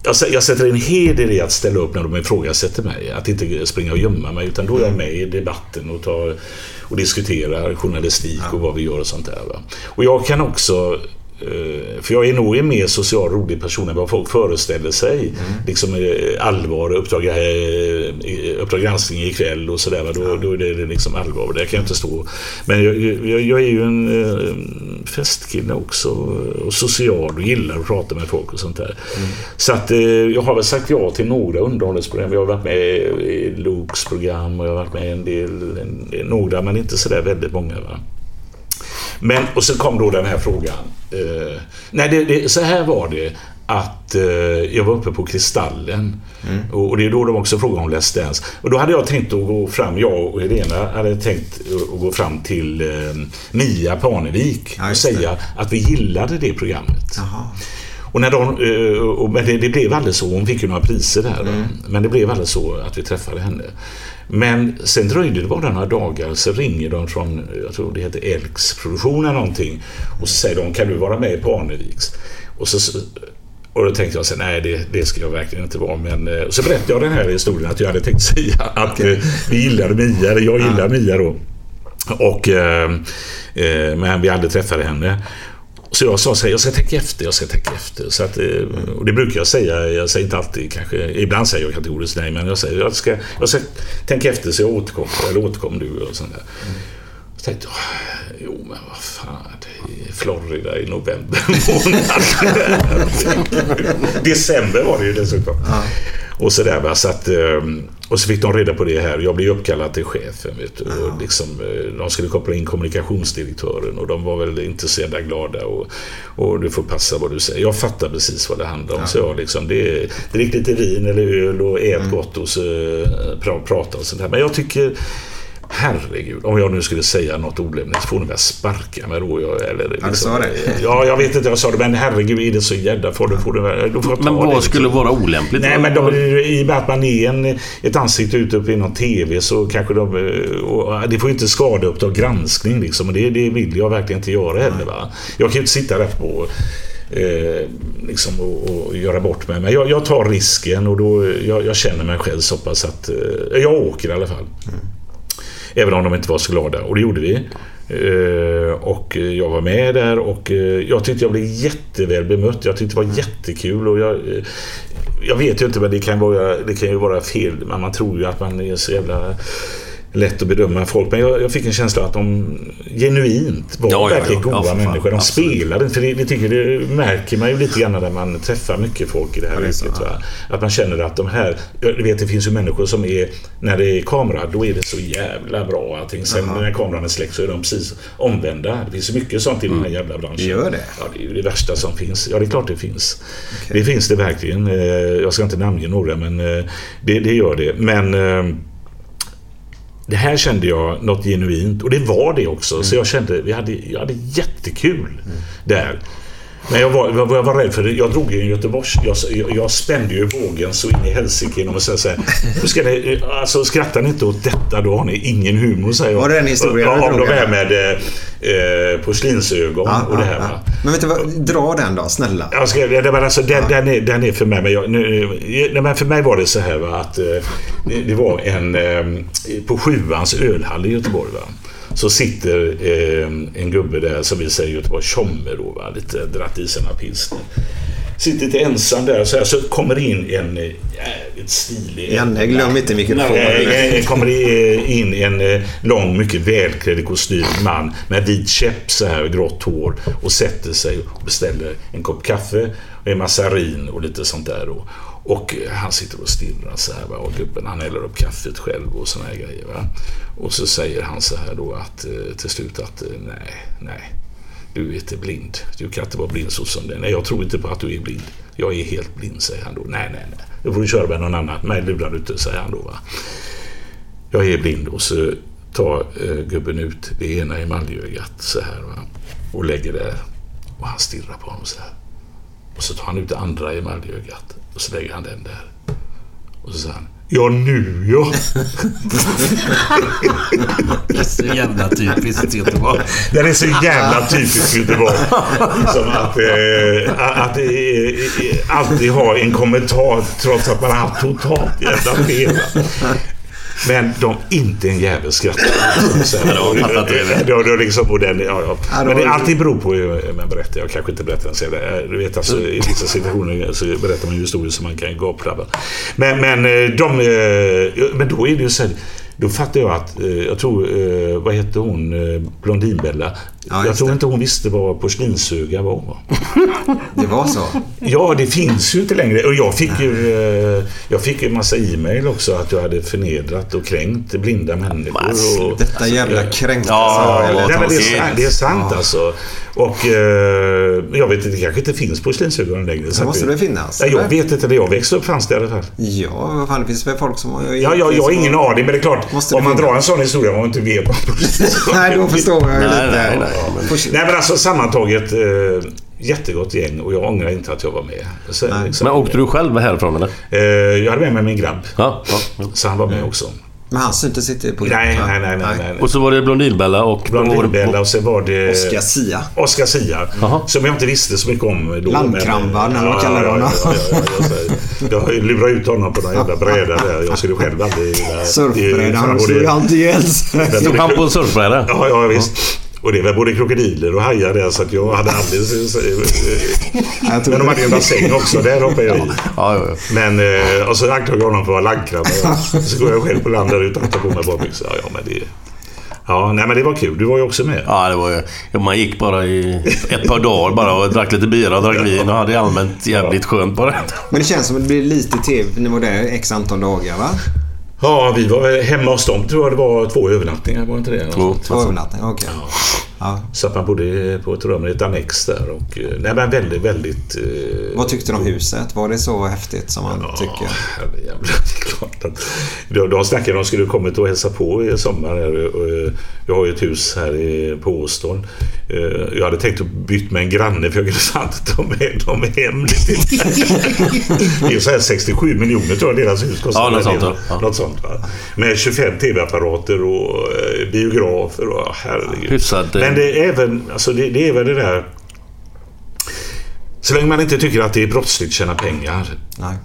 jag sä- jag sätter en heder i att ställa upp när de ifrågasätter mig. Att inte springa och gömma mig utan då är jag med i debatten och, tar, och diskuterar journalistik och vad vi gör och sånt där. Va? Och jag kan också för jag är nog en mer social rolig person än vad folk föreställer sig. Liksom eh, allvar, Uppdrag, eh, uppdrag granskning ikväll och sådär. Då, då är det liksom allvar. Där kan jag inte stå. Men jag, jag, jag är ju en eh, festkille också och social och gillar att prata med folk och sånt där. Så att eh, jag har väl sagt ja till några underhållningsprogram. Jag har varit med i Lokes program och jag har varit med i en del, några men inte sådär väldigt många. Va? Men, och så kom då den här frågan. Eh, nej, det, det, så här var det. Att eh, jag var uppe på Kristallen. Och, och det är då de också frågade om Let's Dance. Och då hade jag tänkt att gå fram, jag och Helena hade tänkt att- gå fram till eh, Mia Parnevik Ja, och det. säga att vi gillade det programmet. Jaha. Och när de, eh, och, men det, det blev aldrig så. Hon fick ju några priser där. va. Men det blev aldrig så att vi träffade henne. Men sen dröjde det bara några dagar så ringer de från, jag tror det heter Elks produktion eller någonting. Och så säger de, kan du vara med på Arneviks? Och, så, och då tänkte jag så nej det, det ska jag verkligen inte vara. Men eh, så berättade jag den här historien att jag hade tänkt säga att eh, vi gillade Mia, eller jag gillar Mia då. Och, eh, men vi aldrig träffade henne. Så jag sa så här, jag ska tänka efter, jag ska tänka efter. Så att, eh, och det brukar jag säga, jag säger inte alltid kanske, ibland säger jag kategoriskt nej, men jag säger jag ska, jag ska tänka efter så jag återkommer, eller återkommer du och sånt där. Så tänkte jag, jo men vad fan, det är Florida i november månad. December var det ju dessutom. Och sådär va. Så att, eh, och så fick de reda på det här. Jag blev uppkallad till chefen. Vet du, och liksom, eh, de skulle koppla in kommunikationsdirektören och de var väl inte så jävla glada. Och, och du får passa vad du säger. Jag fattar precis vad det handlar om. Så jag liksom, det, drick lite vin eller öl och ät gott och så, eh, pra, prata och sånt här. Men jag tycker Herregud, om jag nu skulle säga något olämpligt får ni väl sparka mig då. Jag, eller, liksom, du sa det. Ja, jag vet inte jag sa det, men herregud, är det så jädra får du, får du, då får jag ta Men det, vad liksom. skulle vara olämpligt? Nej, men de, i och med att man är en, ett ansikte ute uppe i någon TV så kanske de... Och det får ju inte skada Uppdrag granskning liksom. Och det, det vill jag verkligen inte göra heller. Va? Jag kan ju inte sitta där på... Eh, liksom och, och göra bort mig. Men jag, jag tar risken och då, jag, jag känner mig själv så pass att... Eh, jag åker i alla fall. Även om de inte var så glada. Och det gjorde vi. Eh, och jag var med där och eh, jag tyckte jag blev jätteväl bemött. Jag tyckte det var jättekul. Och jag, eh, jag vet ju inte men det kan, vara, det kan ju vara fel. Men man tror ju att man är så jävla lätt att bedöma folk. Men jag, jag fick en känsla att de genuint var Ja, ja, verkligen ja. goda Ja, för fan. människor. De Absolut. spelade. För det, det, tycker, det märker man ju lite grann när man träffar mycket folk i det här yrket. ja. Att man känner att de här... Jag vet det finns ju människor som är... När det är kamera, då är det så jävla bra allting. Sen när kameran är släckt så är de precis omvända. Det finns ju mycket sånt i den här jävla branschen. Det gör det? Ja, det är ju det värsta som finns. Ja, det är klart det finns. Det finns det verkligen. Eh, Jag ska inte namnge några, men eh, det, det gör det. Men eh, det här kände jag något genuint och det var det också. Så jag kände, vi hade, jag hade jättekul där. Men jag var, jag var, rädd för det. Jag drog ju en Göteborgs... Jag, jag, spände ju vågen så in i helsike genom att säga så här. "Nu Ska ni, alltså skrattar ni inte åt detta då har ni ingen humor säger jag. Var det den historien du Ja, om drog, det här med eh, eh, porslinsögon Ja, och det ja, här. ja. Va? Men vet du vad, dra den då, snälla. Jag ska, det var alltså, den, den, är, den är för mig. Men jag, nu, men för mig var det så här va, att eh, det, var en... Eh, på Sjuans ölhall i Göteborg. Va, så sitter eh, en gubbe där som vi säger i Göteborg, tjomme då. Va, lite dratt i sig några pilsner. Sitter lite ensam där så, här, så kommer in en eh, jävligt stilig... Janne, glöm inte mikrofonen. Eh, kommer in en eh, lång, mycket välklädd kostym man med vit käpp så här, grått hår och sätter sig och beställer en kopp kaffe och en massarin och lite sånt där. Då. Och han sitter och stirrar så här va? och gubben han häller upp kaffet själv och såna här grejer. Va? Och så säger han så här då att eh, till slut att eh, nej, nej. Du är inte blind. Du kan inte vara blind så som det Nej, jag tror inte på att du är blind. Jag är helt blind, säger han då. Nej, nej, nej. Då får du köra med någon annan. Mig lurar du inte, säger han då. Va? Jag är blind och så tar eh, gubben ut det ena emaljögat så här va? och lägger där. Och han stirrar på honom så här. Och så tar han ut det andra emaljögat och så lägger han den där. Och så säger han Ja, nu ja. Det är så jävla typiskt Göteborg. Den är så jävla typisk Göteborg. Som att, eh, att eh, alltid ha en kommentar trots att man har haft totalt jävla fel. Men de, inte en jävel skrattar. Så här, och, då, då liksom, och den, ja, ja. Men det alltid beror på hur man berättar. Jag kanske inte berättar ens det. Du vet, alltså, I vissa situationer så berättar man ju historier som man kan gapra. Men, men, eh, de, eh, men då är det ju så här. Då fattar jag att, eh, jag tror, eh, vad hette hon, eh, Blondinbella? Ja, jag tror det. inte hon visste vad porslinsöga var. va? Det var så. Ja, det finns ju inte längre. Och jag fick ju eh, jag fick ju en massa e-mail också att jag hade förnedrat och kränkt blinda människor. Och, Detta jävla kränkta Ja, men det, är, det- är sant alltså. Och eh, jag vet inte, det kanske inte finns porslinsögon längre. så Det måste det finnas. Nej, jag eller? vet inte. När jag växte upp fanns det i alla fall. Ja, vad fan, det finns väl folk som har... Ja, jag, jag har ingen aning, men det är klart. Om man finnas? drar en sån historia man inte vet vad porslinsögon Nej, då förstår jag ju Nej, lite. nej, nej, Pors- Nej, men alltså sammantaget eh, jättegott gäng och jag ångrar inte att jag var med. Så, liksom, Men åkte du själv härifrån eller? eh, jag hade med mig min grabb. Ja. ja, ja. Så han var med också. Men han syntes inte på Nej, nej, nej, nej. nej. Och så var det Blondinbella och... Blondinbella och sen var det... Oscar Sia. Oscar Sia. Jaha. Som jag inte visste så mycket om då. Landkramvar, men- när man kallar honom. Ja, ja, ja, ja, jag, lurade ut honom på någon jävla bräda där. Jag skulle själv aldrig... Surfbrädan slog ju alltid ihjäl Stod han på en surfbräda? Ja, ja visst. Och det var både krokodiler och hajar där så att jag hade aldrig... Jag tror Men de hade ju en bassäng också. Där hoppade jag i. Ja, ja, ja. Men, eh, och så anklagade jag honom för att vara landkrabba. Så går jag själv på land där utan att ta på mig badbyxor. Ja, ja, men det... Ja, nej men det var kul. Du var ju också med. Ja, det var ju... Man gick bara i ett par dagar bara och drack lite bira och drack vin och hade allmänt jävligt skönt bara. Men det känns som att det blir lite TV. Ni var där x antal dagar va? Ja, vi var hemma hos dem tror jag det var två övernattningar. Var inte det? Två. Två övernattningar, okej. Ja. Så att man bodde på ett rum i ett annex där. Och, eh, nej men väldigt, väldigt... Eh, Vad tyckte du om huset? Var det så häftigt som man tycker? herrejävlar, det är klart att... De, de snackade om att de skulle kommit och hälsa på i sommar. Eh, Jag har ju ett hus här i- på Åstol. Eh, Jag hade tänkt att byta med en granne för jag kunde inte ta med dem hem. Det är så här 67 miljoner tror jag deras hus kostar. Ja, något sånt, ja. Något sånt va? Med 25 tv-apparater och eh, biografer och herregud. Hyfsad, Men det är även, alltså det, det är väl det där... Så länge man inte tycker att det är brottsligt att tjäna pengar. Nej.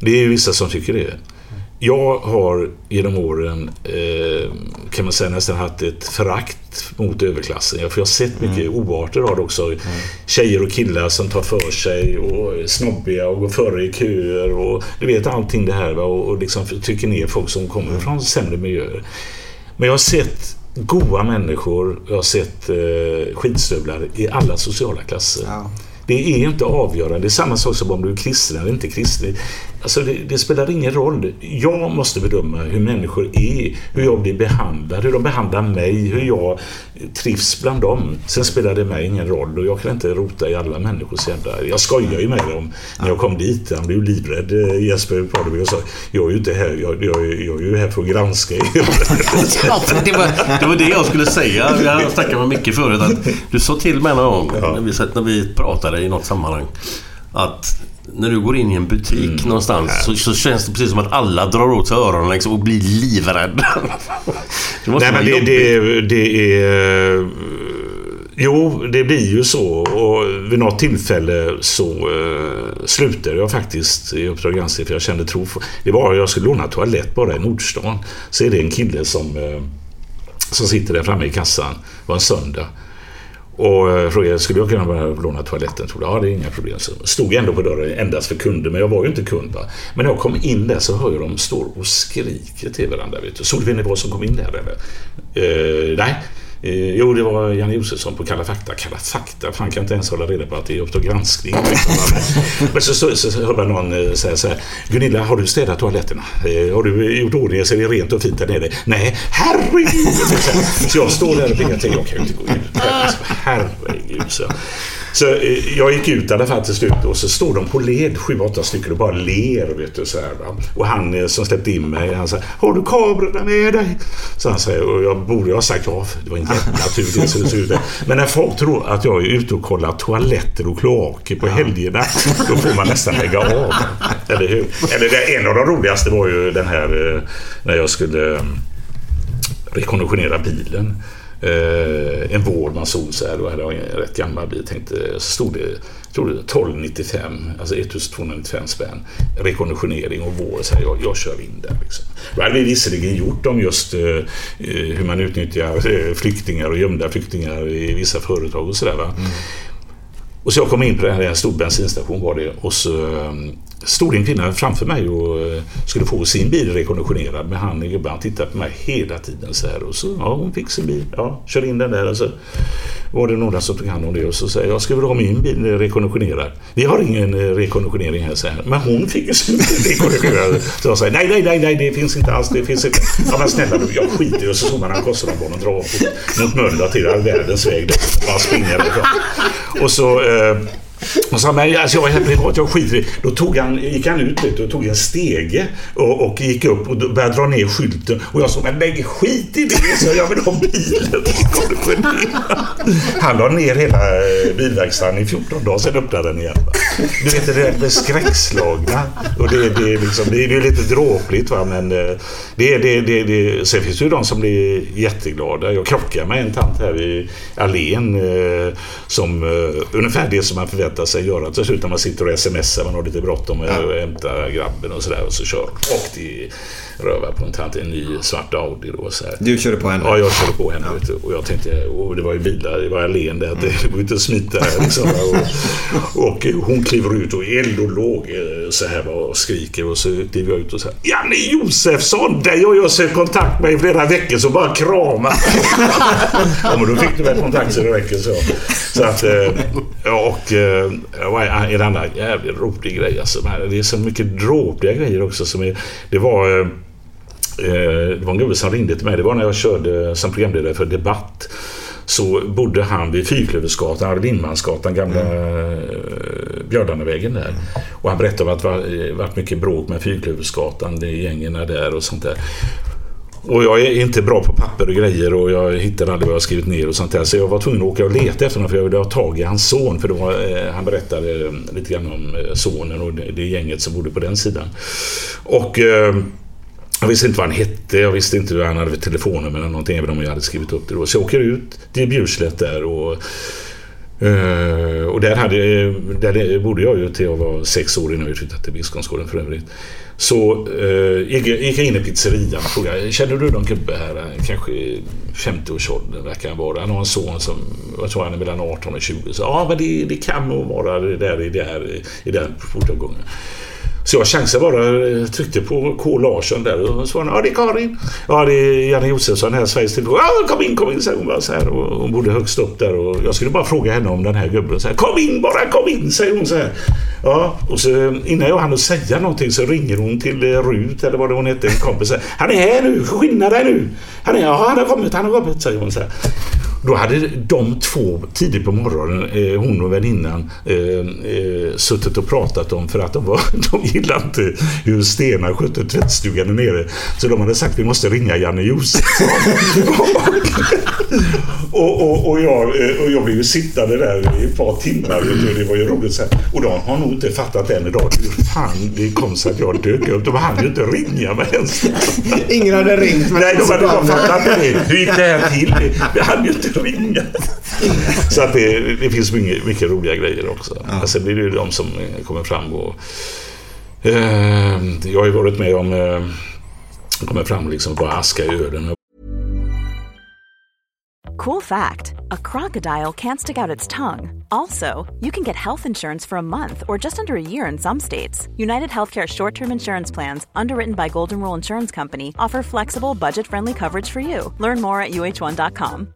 Det är ju vissa som tycker det. Jag har genom åren, eh, kan man säga, nästan haft ett förakt mot överklassen. Ja, För jag har sett mycket oarter av det också. Tjejer och killar som tar för sig och är snobbiga och går före i köer och du vet allting det här. Va? Och, och liksom trycker ner folk som kommer från sämre miljöer. Men jag har sett goa människor, jag har sett eh, skitstövlar i alla sociala klasser. Ja. Det är inte avgörande. Det är samma sak som om du är kristen eller inte kristen. Alltså det, det spelar ingen roll. Jag måste bedöma hur människor är, hur jag blir behandlad, hur de behandlar mig, hur jag trivs bland dem. Sen spelar det mig ingen roll och jag kan inte rota i alla människors jävla... Jag skojar ju med dem när jag kom dit. Han blev livrädd, eh, Jesper Parnevik, och sa jag är ju inte här, jag, jag, är- jag är ju här för att granska er. Ja, det, var, det var det jag skulle säga. Jag snackade med Micke förut. Att du sa till mig någon gång när, vi, när vi pratade i något sammanhang. Att när du går in i en butik någonstans så, så känns det precis som att alla drar åt sig öronen liksom, och blir livrädda. Det måste Nej, vara men det, det, det är... eh, Jo, det blir ju så. Och vid något tillfälle så uh, slutade jag faktiskt i Uppdrag granskning för jag kände tro. Det var jag skulle låna toalett bara i Nordstan. Så är det en kille som, eh, som sitter där framme i kassan. Det var en söndag. Och jag frågade, skulle jag kunna bara låna toaletten? Tror ja, det är inga problem. Så stod jag ändå på dörren endast för kunder, men jag var ju inte kund. Va? Men när jag kom in där så hör jag dem står och skriker till varandra. Vet du. Såg du vem det var som kom in där eller? Eh, nej. Eh, jo, det var Janne Josefsson på Kalla fakta. Kalla fakta? Fan, kan inte ens hålla reda på att det är Uppdrag granskning. Men så, så, så, så hör man någon eh, säga så här. Gunilla, har du städat toaletterna? Eh, har du gjort ordning så är det rent och fint där nere? Nej, herregud! Så jag står där och jag tänker, jag kan ju inte gå in. Herregud. Så. Så eh, jag gick ut i alla fall till slut och så står de på led, sju, åtta stycken och bara ler. Vet du, så här? Och han eh, som släppte in mig, han sa Har du kamerorna med dig? Så han säger, och jag borde ha sagt ja, det var en jävla tur det ser ut. Men när folk tror att jag är ute och kollar toaletter och kloaker på helgerna, då får man nästan lägga av. Eller hur? Eller det, en av de roligaste var ju den här eh, när jag skulle eh, rekonditionera bilen. Eh, en vår man såg så här, då hade jag en rätt gammal bil. Tänkte, så stod det, jag tror det 1295, alltså 1295 spänn. Rekonditionering och vår. Så här, jag, jag kör in där. Liksom. Då hade vi visserligen gjort om just eh, eh, hur man utnyttjar eh, flyktingar och gömda flyktingar i vissa företag och sådär. Och så jag kom in på det här, en stor bensinstation var det och så um, stod en kvinna framför mig och eh, skulle få sin bil rekonditionerad. Men han gubben han tittade på mig hela tiden så här och så, ja hon fick sin bil, ja, kör in den där och så var det några som tog hand om det och så säger jag, jag skulle vilja ha min bil rekonditionerad. Vi har ingen eh, rekonditionering här, så här. Men hon fick ju sin bil rekonditionerad. Så jag säger, nej, nej, nej, nej, det finns inte alls, det finns inte. Ja men snälla du, jag skiter i och så såg man han korsade och drar mot, mot Mölndal till all världens väg. Där. Man springer. Och så eh, och sa, men alltså, jag var helt privat, jag skiter i Då tog han, gick han ut lite och tog en stege och, och gick upp och började dra ner skylten. Och jag sa, men lägg skit i det, så jag vill ha bilen. Han la ner hela eh, bilverkstaden i 14 dagar, sen öppnade den igen. Du vet, det där med skräckslagna. Och det, det, är liksom, det är lite dråpligt, va? men eh, det, det, det, det, sen finns det ju de som blir jätteglada. Jag krockade med en tant här i allén eh, som ungefär det som man förväntar sig göra. Till slut när man sitter och smsar, man har lite bråttom med att hämta grabben och sådär och så kör rakt i röva på en tant, en ny svart Audi då. Så här. Du körde på henne? Ja, jag körde på henne. Du. Och jag tänkte, och det var ju bilar, det var allén där, det går inte att smita här. Liksom. Och, och hon kliver ut och eld och låg. eh, så här och skriker och så kliver jag ut och säger Janne Josefsson! Dig har jag sökt kontakt med i flera veckor så bara krama. ja men då fick du väl kontakt så det räcker så. Så att, eh, ja, och är en annan jävligt rolig grej alltså. Det är så mycket dråpliga grejer också som är, det var eh, det var en gubbe som ringde till mig. Det var när jag körde som programledare för Debatt så bodde han vid Fyrklöversgatan, Arvid Lindmansgatan, gamla mm. Björdannevägen där. Och han berättade om att det var, varit mycket bråk med Fyrklöversgatan, det gängerna där och sånt där. Och jag är inte bra på papper och grejer och jag hittar aldrig vad jag har skrivit ner och sånt där. Så jag var tvungen att åka och leta efter honom för jag ville ha tag i hans son. För var, eh, han berättade lite grann om eh, sonen och det, det gänget som bodde på den sidan. Och eh, jag visste inte vad han hette, jag visste inte hur han hade för telefonnummer eller någonting, även om jag hade skrivit upp det då. Så jag åker ut till Bjurslätt där och uh, och där, hade, där bodde jag ju till jag var sex år innan vi flyttade till Biskopsgården för övrigt. Så uh, gick, gick jag in i pizzerian och frågade, känner du någon gubbe här? Kanske 50-årsåldern verkar han vara. Han har en son som, jag tror han är mellan 18 och 20. Så ja, men det, det kan nog vara det där i, där, i den portuppgången. Så jag chansade bara, eh, tryckte på K Larsson där och svarade ja det är Karin. Ja det är Janne Josefsson här, Sveriges Television. Ja kom in, kom in, säger hon bara så här. Och hon bodde högst upp där och jag skulle bara fråga henne om den här gubben. Så här, kom in bara, kom in, säger hon så här. Ja, och så innan jag hann säga någonting så ringer hon till eh, Rut eller vad det hon hette, en kompis. Han är här nu, skynda dig nu. Han är, ja han har kommit, han har kommit, säger hon så här. Då hade de två tidigt på morgonen, eh, hon och väninnan, eh, eh, suttit och pratat om för att de, var, de gillade inte hur Stena skötte tvättstugan där nere. Så de hade sagt vi måste ringa Janne Josefsson. och, och, och, jag, eh, och jag blev ju sittande där i ett par timmar. Det var ju roligt. Så här. Och de har nog inte fattat än idag hur fan det kom sig att jag dök upp. De hann ju inte ringa mig ens. Ingen hade ringt. Nej, de hade bara fattat det. Hur gick det här till? Det hann ju inte ringa. Så att det, det finns mycket, mycket, roliga grejer också. Ja. Alltså, det är ju de som kommer fram och... Eh, jag har ju varit med om... Eh, kommer fram liksom på aska i ölen. Cool fact a crocodile can't stick out its tongue. Also, you can get health insurance for a month or just under a year in some states. United Healthcare short term insurance plans, underwritten by Golden Rule Insurance Company, offer flexible, budget friendly coverage for you. Learn more at uh1.com.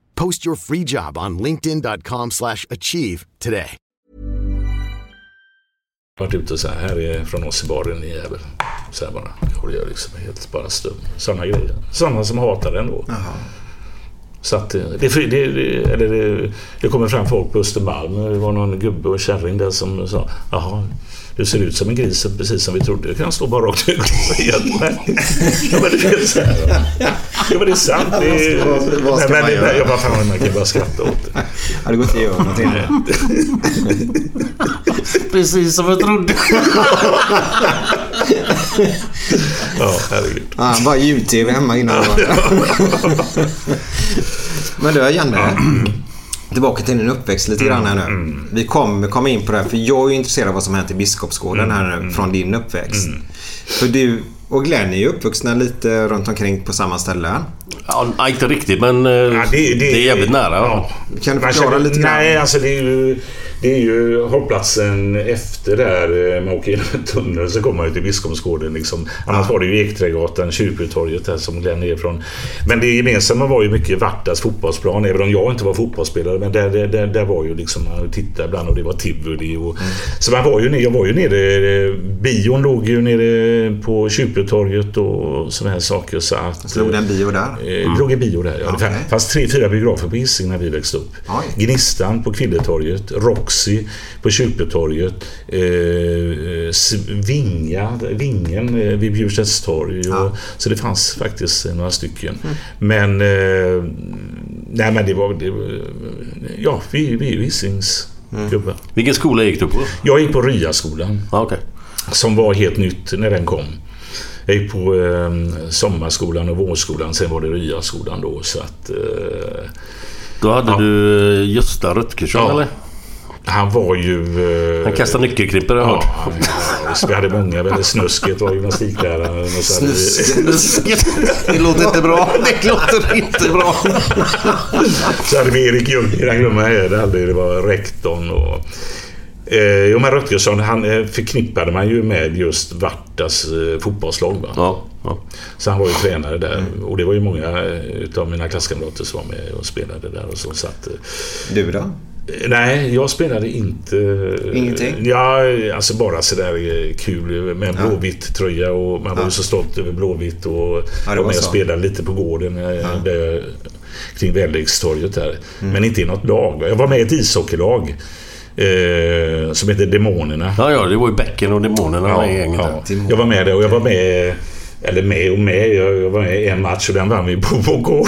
Post your free job on linkedin.com/achieve today. Varit ute och så här, här är från oss i baren, ni jävel. Så här bara. Jag gör liksom helt bara stum. Sådana grejer. Sådana som hatar den då. Aha. Så att det, det, det, eller det, det kommer fram folk på Östermalm. Det var någon gubbe och kärring där som sa Jaha, du ser ut som en gris precis som vi trodde. Du kan stå bara rakt ut och säga nej. Ja, men det är så här. Ja, men det är sant. Det är, vad ska nej, man men, nej, jag bara, fan, man kan bara skratta åt det. Ja, det går inte att göra någonting. Precis som jag trodde. Ja, herregud. Ja, bara ljud-tv hemma innan. det Men du Janne. Tillbaka till din uppväxt lite grann här nu. Vi kommer komma in på det här för jag är ju intresserad av vad som hänt i Biskopsgården här nu från din uppväxt. För du och Glenn är ju uppvuxna lite runt omkring på samma ställe. Ja, inte riktigt men eh, Ja, det, är jävligt nära. Ja. Kan du förklara känner- lite grann? Nej, alltså det är ju... Det är ju hållplatsen efter där eh, man åker genom en tunnel så kommer man ju till Biskopsgården. Liksom. Annars var det ju Ekträdgatan, Kyrkbytorget där som gled ner från. Men det gemensamma var ju mycket Vartas fotbollsplan. Även om jag inte var fotbollsspelare. Men där, där, där, var ju liksom, man tittade ibland och det var tivoli. Och, Så man var ju, nere- jag var ju nere, eh, bion låg ju nere på Kyrkbytorget och sådana här saker. Så att, Slog det en bio där? Eh, Det låg en bio där. Ja. Det Okej. fanns tre, fyra biografer på Hisingen när vi växte upp. Oj. Gnistan på Kvilletorget, Roxy på Kyrkbytorget, eh, Vinga, Vingen eh, vid Bjurstedts torg. Och, Så det fanns faktiskt några stycken. Men, eh, nej men det var, det var ja, vi, vi Hisings gubbar. Vilken skola gick du på? Jag gick på Ryaskolan Ja, okej. som var helt nytt när den kom. Jag gick på eh, sommarskolan och vårskolan, sen var det Ryaskolan då. Så att, eh, Då hade Ja. du eh, Gösta Rutgersson Ja. eller? Han var ju... Eh, Han kastade nyckelknippor har jag Ja, hört. han, ja, vi hade många. Väl, Snusket var gymnastikläraren. Snusket. Det låter inte bra. Det låter inte bra. Så hade vi Erik Ljung, den glömmer jag aldrig. Det var rektorn och... Eh, jo, men Rutgersson han eh, förknippade man ju med just Vartas eh, fotbollslag. Va? Ja, ja. Så han var ju tränare där. Och det var ju många eh, utav mina klasskamrater som var med och spelade där. Och så, så att, eh, Du då? Nej, jag spelade inte... Ingenting? Ja, alltså bara sådär eh, kul med en blåvitt tröja och man var ju så stolt över blåvitt och Ja, var med och spelade lite på gården eh, där, kring Vällvikstorget där. Men inte i något lag. Jag var med i ett ishockeylag eh, som heter Demonerna. ja, ja, det var ju Bäcken och Demonerna i gänget ja. Jag var med där och jag var med eller med och med. Jag, jag var med i en match och den vann vi på vår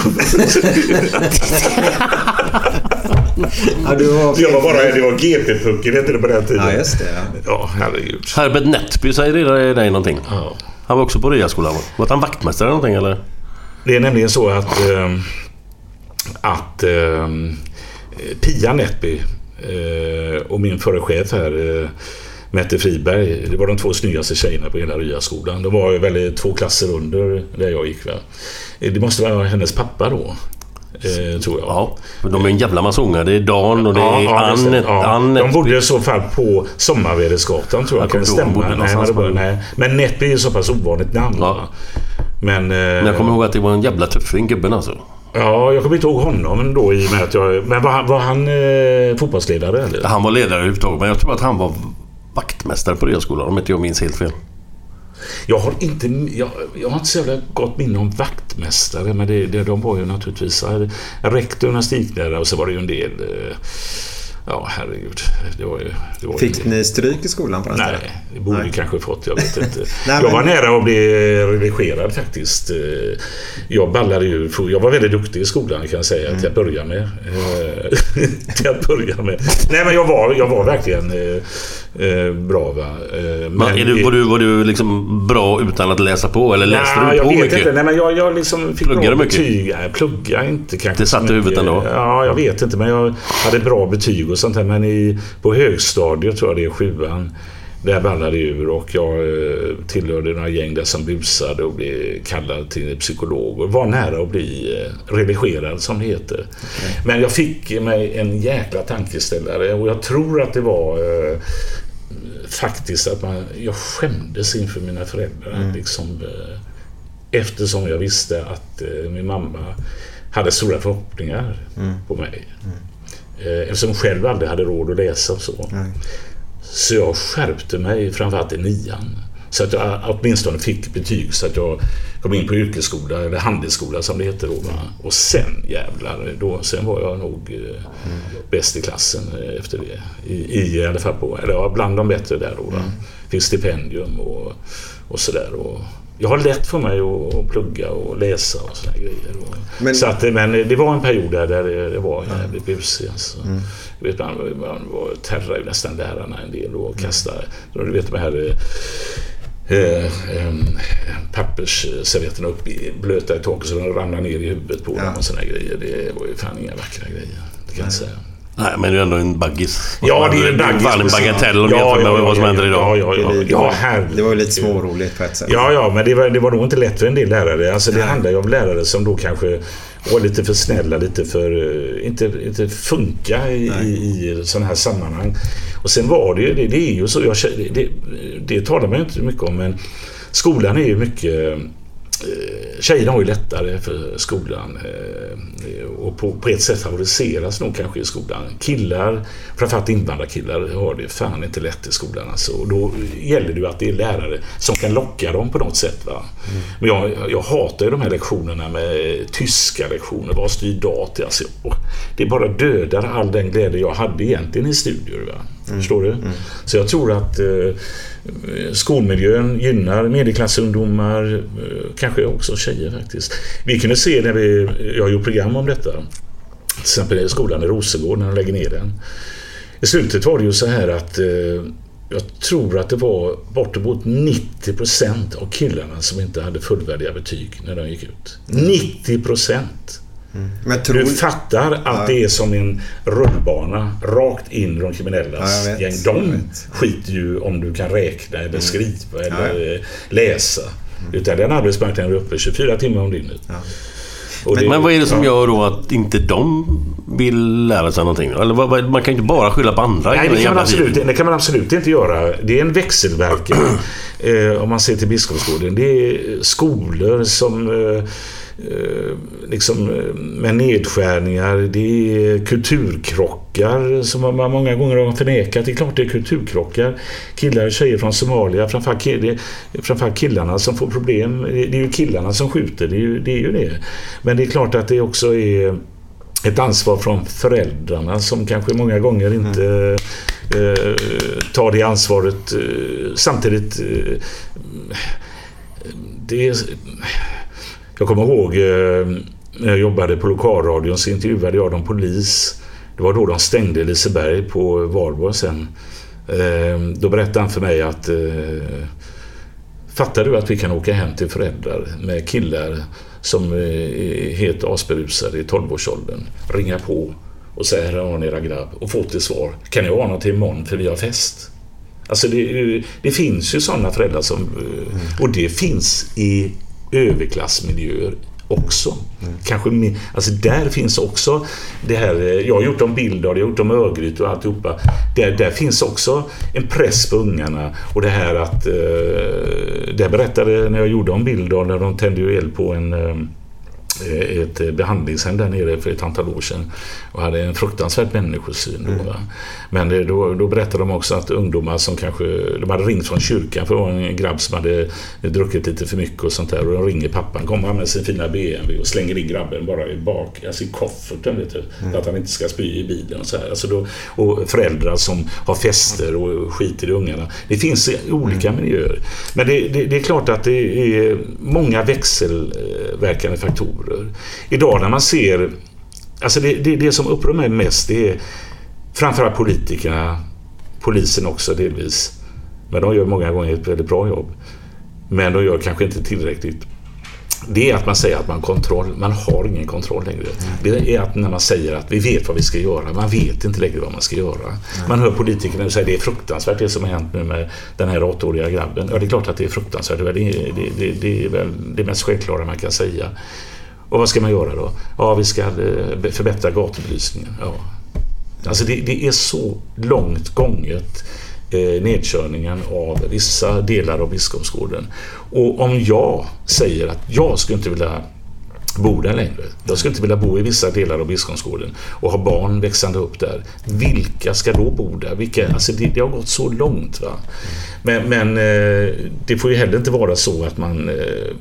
Ja, du var... Jag var bara, det var GP-pucken hette det på den tiden. Ja, just det. Ja. Ja, herregud. Herbert Nättby säger det dig någonting? Ja. Han var också på Ryaskolan va? Var han vaktmästare eller någonting eller? Det är nämligen så att, eh, att eh, Pia Nättby eh, och min förre chef här, eh, Mette Friberg, det var de två snyggaste tjejerna på hela Ryaskolan. De var ju väldigt två klasser under där jag gick. Va? Det måste vara hennes pappa då, eh, tror jag. Ja, de är en jävla massa ungar. Det är Dan och det är Ja, ja, just det. Ann, Ja. De bodde i så fall på Sommarvedesgatan tror jag. Jag Kan det stämma? Nej, det, nej. men Nättby är så pass ovanligt namn. Ja. Men, eh, Men jag kommer ihåg att det var en jävla tuffing gubben alltså. Ja, jag kommer inte ihåg honom då i och med att jag... Men var han, var han eh, fotbollsledare eller? Han var ledare överhuvudtaget, men jag tror att han var vaktmästare på Ryaskolan om inte jag minns helt fel. Jag har inte, jag, jag har inte så jävla gott minne om vaktmästare, men det, det, de var ju naturligtvis eh, rektor, gymnastiklärare och så var det ju en del... eh, Ja, herregud. Det var ju... Det var ju Fick ni stryk i skolan på den Nej, stället? det borde Nej. vi kanske fått. Jag vet inte. Nej, jag var men- nära att bli redigerad faktiskt. Eh, Jag ballade ju. Jag var väldigt duktig i skolan kan jag säga till att Mm. börja med. Eh, till att börja med. Nej, men jag var, jag var verkligen eh, bra. Va? Eh, Men är du, var, du, var du liksom bra utan att läsa på eller läste Nej, du jag på vet mycket? inte. Nej, men jag, jag liksom fick Pluggade bra mycket? betyg. Nej, plugga inte kanske. Det satt i huvudet ändå? Ja, jag vet inte. Men jag hade bra betyg och sånt där. Men i, på högstadiet tror jag det är sjuan. Där ballade det ur och jag eh, tillhörde några gäng där som busade och blev kallad till psykolog och var nära att bli eh, redigerad som det heter. Men jag fick mig en jäkla tankeställare och jag tror att det var eh, faktiskt att man, jag skämdes inför mina föräldrar. Liksom, eh, eftersom jag visste att eh, min mamma hade stora förhoppningar på mig. Eh, eftersom hon själv aldrig hade råd att läsa och så. Så jag skärpte mig framförallt i nian. Så att jag åtminstone fick betyg så att jag kom in på yrkesskola, eller handelsskola som det heter då. Och sen jävlar, då, sen var jag nog eh, bäst i klassen eh, efter det. I, i, i alla fall på, eller ja, bland de bättre där då. Va? Fick stipendium och, och sådär. Jag har lätt för mig att, plugga och läsa och sådana grejer. Men- så att, men det var en period där, det, var jävligt busigt. Alltså. Du vet, man, man var, terrade nästan lärarna en del och kastade. Du vet de här eh, eh, pappersservetterna upp i, blöta i taket så de ramlade ner i huvudet på Ja. dem och sådana grejer. Det var ju fan inga vackra grejer. Det kan jag säga. Nej, men det är ändå en baggis. Ja, det är en baggis. Fan en bagatell om jämför med vad som händer idag. Ja, ja, ja. Det, ja, herregud. det var ju lite småroligt på ett sätt. Ja, ja, men det var, det var nog inte lätt för en del lärare. Alltså, det handlar ju om lärare som då kanske var lite för snälla, lite för... eh, Inte, inte funka i, i, i sådana här sammanhang. Och sen var det ju, det, det är ju så, jag, känner- det, det talar man ju inte mycket om, men skolan är ju mycket... eh, Tjejerna har ju lättare för skolan eh, och på, på ett sätt favoriseras nog kanske i skolan. Killar, framförallt invandrarkillar, har det fan inte lätt i skolan. Alltså. Och då gäller det ju att det är lärare som kan locka dem på något sätt. Va? Men jag, jag hatar ju de här lektionerna med tyska lektioner. Vad styr dat? Alltså, det bara dödar all den glädje jag hade egentligen i studier. Va? Förstår du? Så jag tror att eh, skolmiljön gynnar medelklassungdomar, eh, kanske också tjejer faktiskt. Vi kunde se när vi, jag har gjort program om detta, till exempel i skolan i Rosengård när de lägger ner den. I slutet var det ju så här att eh, jag tror att det var bortemot 90 procent av killarna som inte hade fullvärdiga betyg när de gick ut. 90 procent! Men tror... Du fattar att Ja. det är som en rullbana rakt in i de kriminellas Ja, gäng. De skiter ju om du kan räkna eller skriva eller eh, läsa. Utan den arbetsmarknaden är uppe 24 timmar om dygnet. Och Men vad är det som ja. gör då att inte de vill lära sig någonting? Eller vad, vad, man kan ju inte bara skylla på andra. Nej, det kan, man absolut, det kan man absolut inte göra. Det är en växelverkan. eh, om man ser till Biskopsgården. Det är skolor som eh, liksom eh, med nedskärningar. Det är kulturkrockar som man många gånger har förnekat. Det är klart det är kulturkrockar. Killar och tjejer från Somalia, framförallt, kill, killarna som får problem. Det är ju killarna som skjuter, det är ju det. Är ju det. Men det är klart att det också är ett ansvar från föräldrarna som kanske många gånger inte eh, tar det ansvaret. Eh, samtidigt, eh, det är, jag kommer ihåg eh, när jag jobbade på lokalradion så intervjuade jag någon polis. Det var då de stängde Liseberg på Valborg sen. Eh, då berättade han för mig att eh, Fattar du att vi kan åka hem till föräldrar med killar som är helt asberusade i 12-årsåldern, ringa på och säga här har ni era grabb och få till svar. Kan ni ha något till imorgon för vi har fest? Alltså det, det finns ju sådana föräldrar som... eh, Och det finns i överklassmiljöer också. Kanske mer, alltså där finns också det här, eh, jag har gjort om Billdal, jag har gjort om Örgryte och alltihopa. Där, där finns också en press på ungarna och det här att, eh, det berättade när jag gjorde om Billdal, när de tände ju eld på en eh, ett behandlingshem där nere för ett antal år sedan och hade en fruktansvärd människosyn. Då, va? Men det, då, då berättade de också att ungdomar som kanske, de hade ringt från kyrkan för det var en grabb som hade druckit lite för mycket och sånt där och de ringer pappan, kommer han med sin fina BMW och slänger in grabben bara i bak, alltså i kofferten vet du, för att han inte ska spy i bilen och så här. Alltså då, och föräldrar som har fester och skiter i ungarna. Det finns olika miljöer. Men det, det, det är klart att det är många växelverkande faktorer. Idag när man ser, alltså det, det, det som upprör mig mest det är framförallt politikerna, polisen också delvis. Men de gör många gånger ett väldigt bra jobb. Men de gör kanske inte tillräckligt. Det är att man säger att man har kontroll. Man har ingen kontroll längre. Det är att när man säger att vi vet vad vi ska göra. Man vet inte längre vad man ska göra. Man hör politikerna säga att det är fruktansvärt det som har hänt nu med den här åttaåriga grabben. Ja, det är klart att det är fruktansvärt. Det är, det, det, det är väl det mest självklara man kan säga. Och vad ska man göra då? Ja, vi ska eh, förbättra gatubelysningen. Ja. Alltså det, det är så långt gånget eh, nedkörningen av vissa delar av Biskopsgården. Och om jag säger att jag skulle inte vilja bo där längre. Jag skulle inte vilja bo i vissa delar av Biskopsgården och ha barn växande upp där. Vilka ska då bo där? Vilka, alltså det, det har gått så långt. Va? Men, men eh, det får ju heller inte vara så att man eh,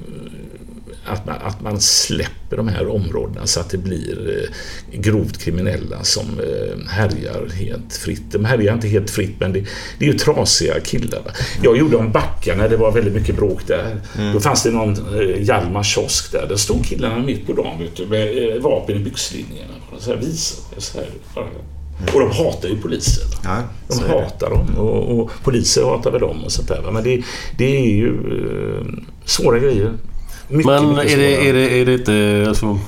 att man, att man släpper de här områdena så att det blir eh, grovt kriminella som eh, härjar helt fritt. De härjar inte helt fritt men det, det är ju trasiga killar. Jag gjorde om backarna, det var väldigt mycket bråk där. Då fanns det någon eh, Hjalmar kiosk där. Där stod killarna mitt på dagen vet du, med vapen i byxlinjerna. Så här visade så här. Och de hatar ju poliser. Ja, De är det. hatar dem och, och poliser hatar väl dem och sånt där. Men det, det är ju eh, svåra grejer. Mycket, Men mycket är det, är, det, är det inte... Alltså,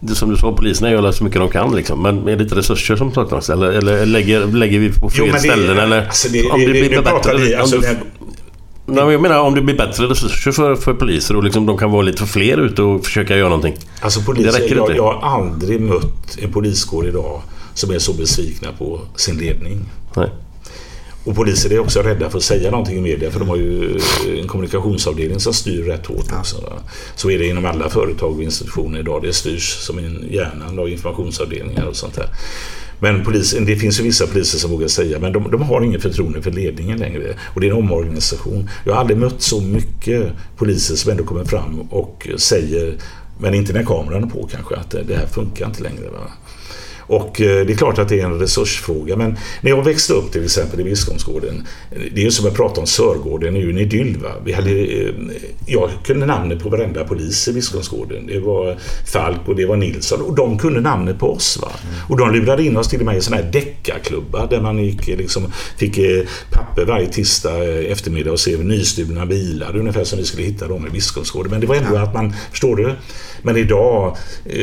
det som du sa, poliserna gör så mycket de kan liksom. Men är det inte resurser som saknas? Eller, eller lägger, lägger vi på fel Jo, det- ställen? Eller, alltså, det- om det det- blir nu pratar bättre... vi- om alltså, du- det- Nej, jag menar om det blir bättre resurser för, för poliser och liksom de kan vara lite fler ute och försöka göra någonting. Alltså Det poliser, räcker jag, inte. jag har aldrig mött en poliskår idag som är så besvikna på sin ledning. Nej. Och poliser är också rädda för att säga någonting i media för de har ju en kommunikationsavdelning som styr rätt hårt också. Så är det inom alla företag och institutioner idag. Det styrs som en hjärnan av informationsavdelningar och sånt där. Men polisen, det finns ju vissa poliser som vågar säga men de, de har ingen förtroende för ledningen längre. Och det är en omorganisation. Jag har aldrig mött så mycket poliser som ändå kommer fram och säger, men inte när kameran är på kanske, att det, det här funkar inte längre. Va? Och eh, det är klart att det är en resursfråga. Men när jag växte upp till exempel i Biskopsgården. Det är ju som att prata om Sörgården, det är ju en idyll. Va? Vi hade, eh, jag kunde namnet på varenda polis i Biskopsgården. Det var Falk och det var Nilsson. Och de kunde namnet på oss. Va? Och de lurade in oss till och med i sådana här deckarklubbar där man gick, eh, liksom, fick papper varje tisdag eftermiddag och se nystulna bilar. Ungefär som vi skulle hitta dem i Biskopsgården. Men det var ändå att man, förstår du? Men idag, eh,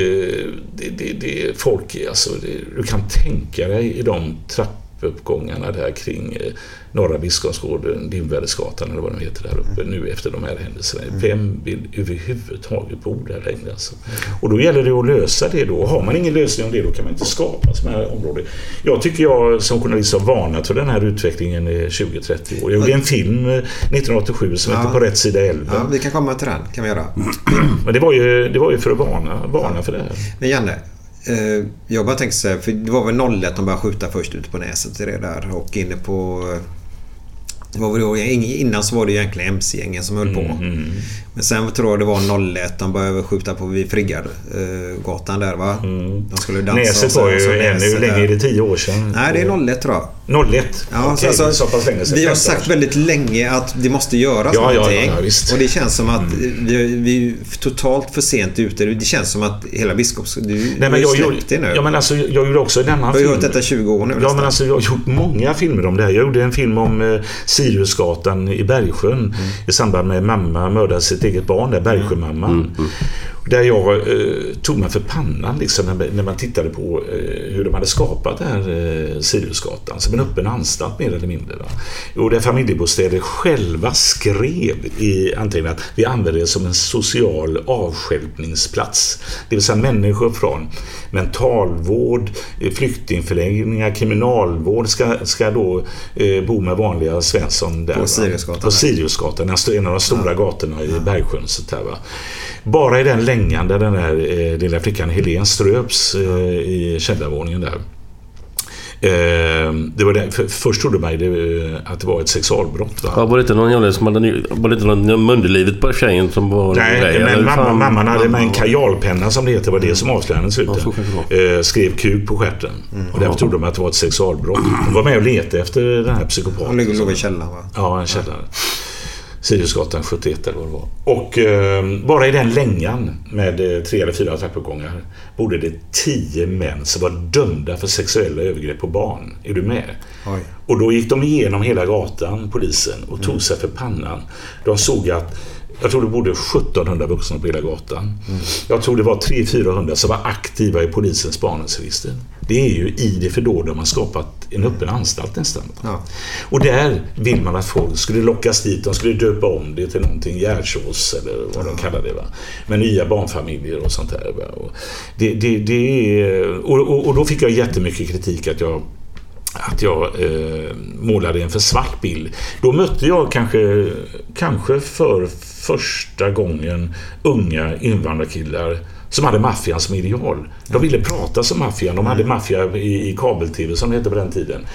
det, det, det, folk, alltså, det, du kan tänka dig i de trappuppgångarna där kring eh, Norra Biskopsgården, Dimvädersgatan eller vad de heter där uppe nu efter de här händelserna. Vem vill överhuvudtaget bo där längre? Alltså? Och då gäller det att lösa det då. Har man ingen lösning om det då kan man inte skapa sådana här områden. Jag tycker jag som journalist har varnat för den här utvecklingen i 20-30 år. Jag gjorde en film eh, 1987 som Ja. heter På rätt sida älven. Ja, vi kan komma till den, kan vi göra. Men det var ju, det var ju för att varna, varna för det här. Men Janne, eh, jag bara tänkte så här, för det var väl 01 de började skjuta först ute på näset i det där och inne på... eh, Det var väl då, innan så var det ju egentligen MC-gängen som höll på. Mm, Men sen tror jag det var 01 de började skjuta på vid Friggargatan där va? De skulle dansa Mm. Näset var ju ännu Näset länge, är det 10 år sedan? Nej, det är 01 tror jag. 01? Ja, Okej, så, så pass länge sedan. vi har 15 år sagt väldigt länge att det måste göras Ja, någonting. ja, ja, visst. Mm. och det känns som att vi, vi är totalt för sent ute. Det känns som att hela biskops... Du, Nej, du men har ju jag, gjorde, det nu. ja, men alltså, jag gjorde också en annan Du har ju film. hört detta i 20 år nu Ja, nästan. men alltså, jag har gjort många filmer om det här. Jag gjorde en film om eh, Siriusgatan i Bergsjön Mm. i samband med mamma mördade sitt eget barn, där Bergsjömamman. Där jag eh, tog mig för pannan liksom, när, när man tittade på eh, hur de hade skapat den här eh, Siriusgatan som en öppen anstalt mer eller mindre. Va? Och där familjebostäder själva skrev i anteckningen att vi använder det som en social avstjälpningsplats. Det vill säga människor från mentalvård, eh, flyktingförläggningar, kriminalvård ska, ska då eh, bo med vanliga Svensson där. På? Siriusgatan På. Siriusgatan, en av de stora gatorna i Bergsjön. Så där? Bara i den längan där den där eh, lilla flickan Helen ströps eh, i källarvåningen där. Eh, det var där, för, först trodde man att det var ett sexualbrott. Va? Ja, var det inte någon jävla som hade... Var det inte någon munderlivet på tjejen som var... Nej, grej, men mamma, fan? mamman hade med en kajalpenna som det heter, var det som avslöjade henne i Ja, Eh, skrev kuk på stjärten. Och därför trodde de att det var ett sexualbrott. De var med och letade efter den här Han psykopaten. ligger låg i källaren va? Ja, en källare. Siriusgatan 71 eller vad det var. Och eh, bara i den längan med eh, tre eller fyra trappuppgångar bodde det tio män som var dömda för sexuella övergrepp på barn. Är du med? Oj. Och då gick de igenom hela gatan, polisen, och tog sig för pannan. De såg att jag tror det bodde 1700 vuxna på hela gatan. Jag tror det var 300-400 som var aktiva i polisens spaningsregister. Det är ju i det fördolda man skapat en öppen anstalt nästan. Ja. Och där vill man att folk skulle lockas dit. De skulle döpa om det till någonting Gärdsås eller vad de kallar det. Va? Med nya barnfamiljer och sånt där. Va? Och, det, det, det är, och, och, och då fick jag jättemycket kritik att jag att jag eh, målade en för svart bild. Då mötte jag kanske, kanske för första gången unga invandrarkillar som hade maffian som ideal. De ville prata som maffian. De hade maffia i, i kabel-tv som det hette på den tiden.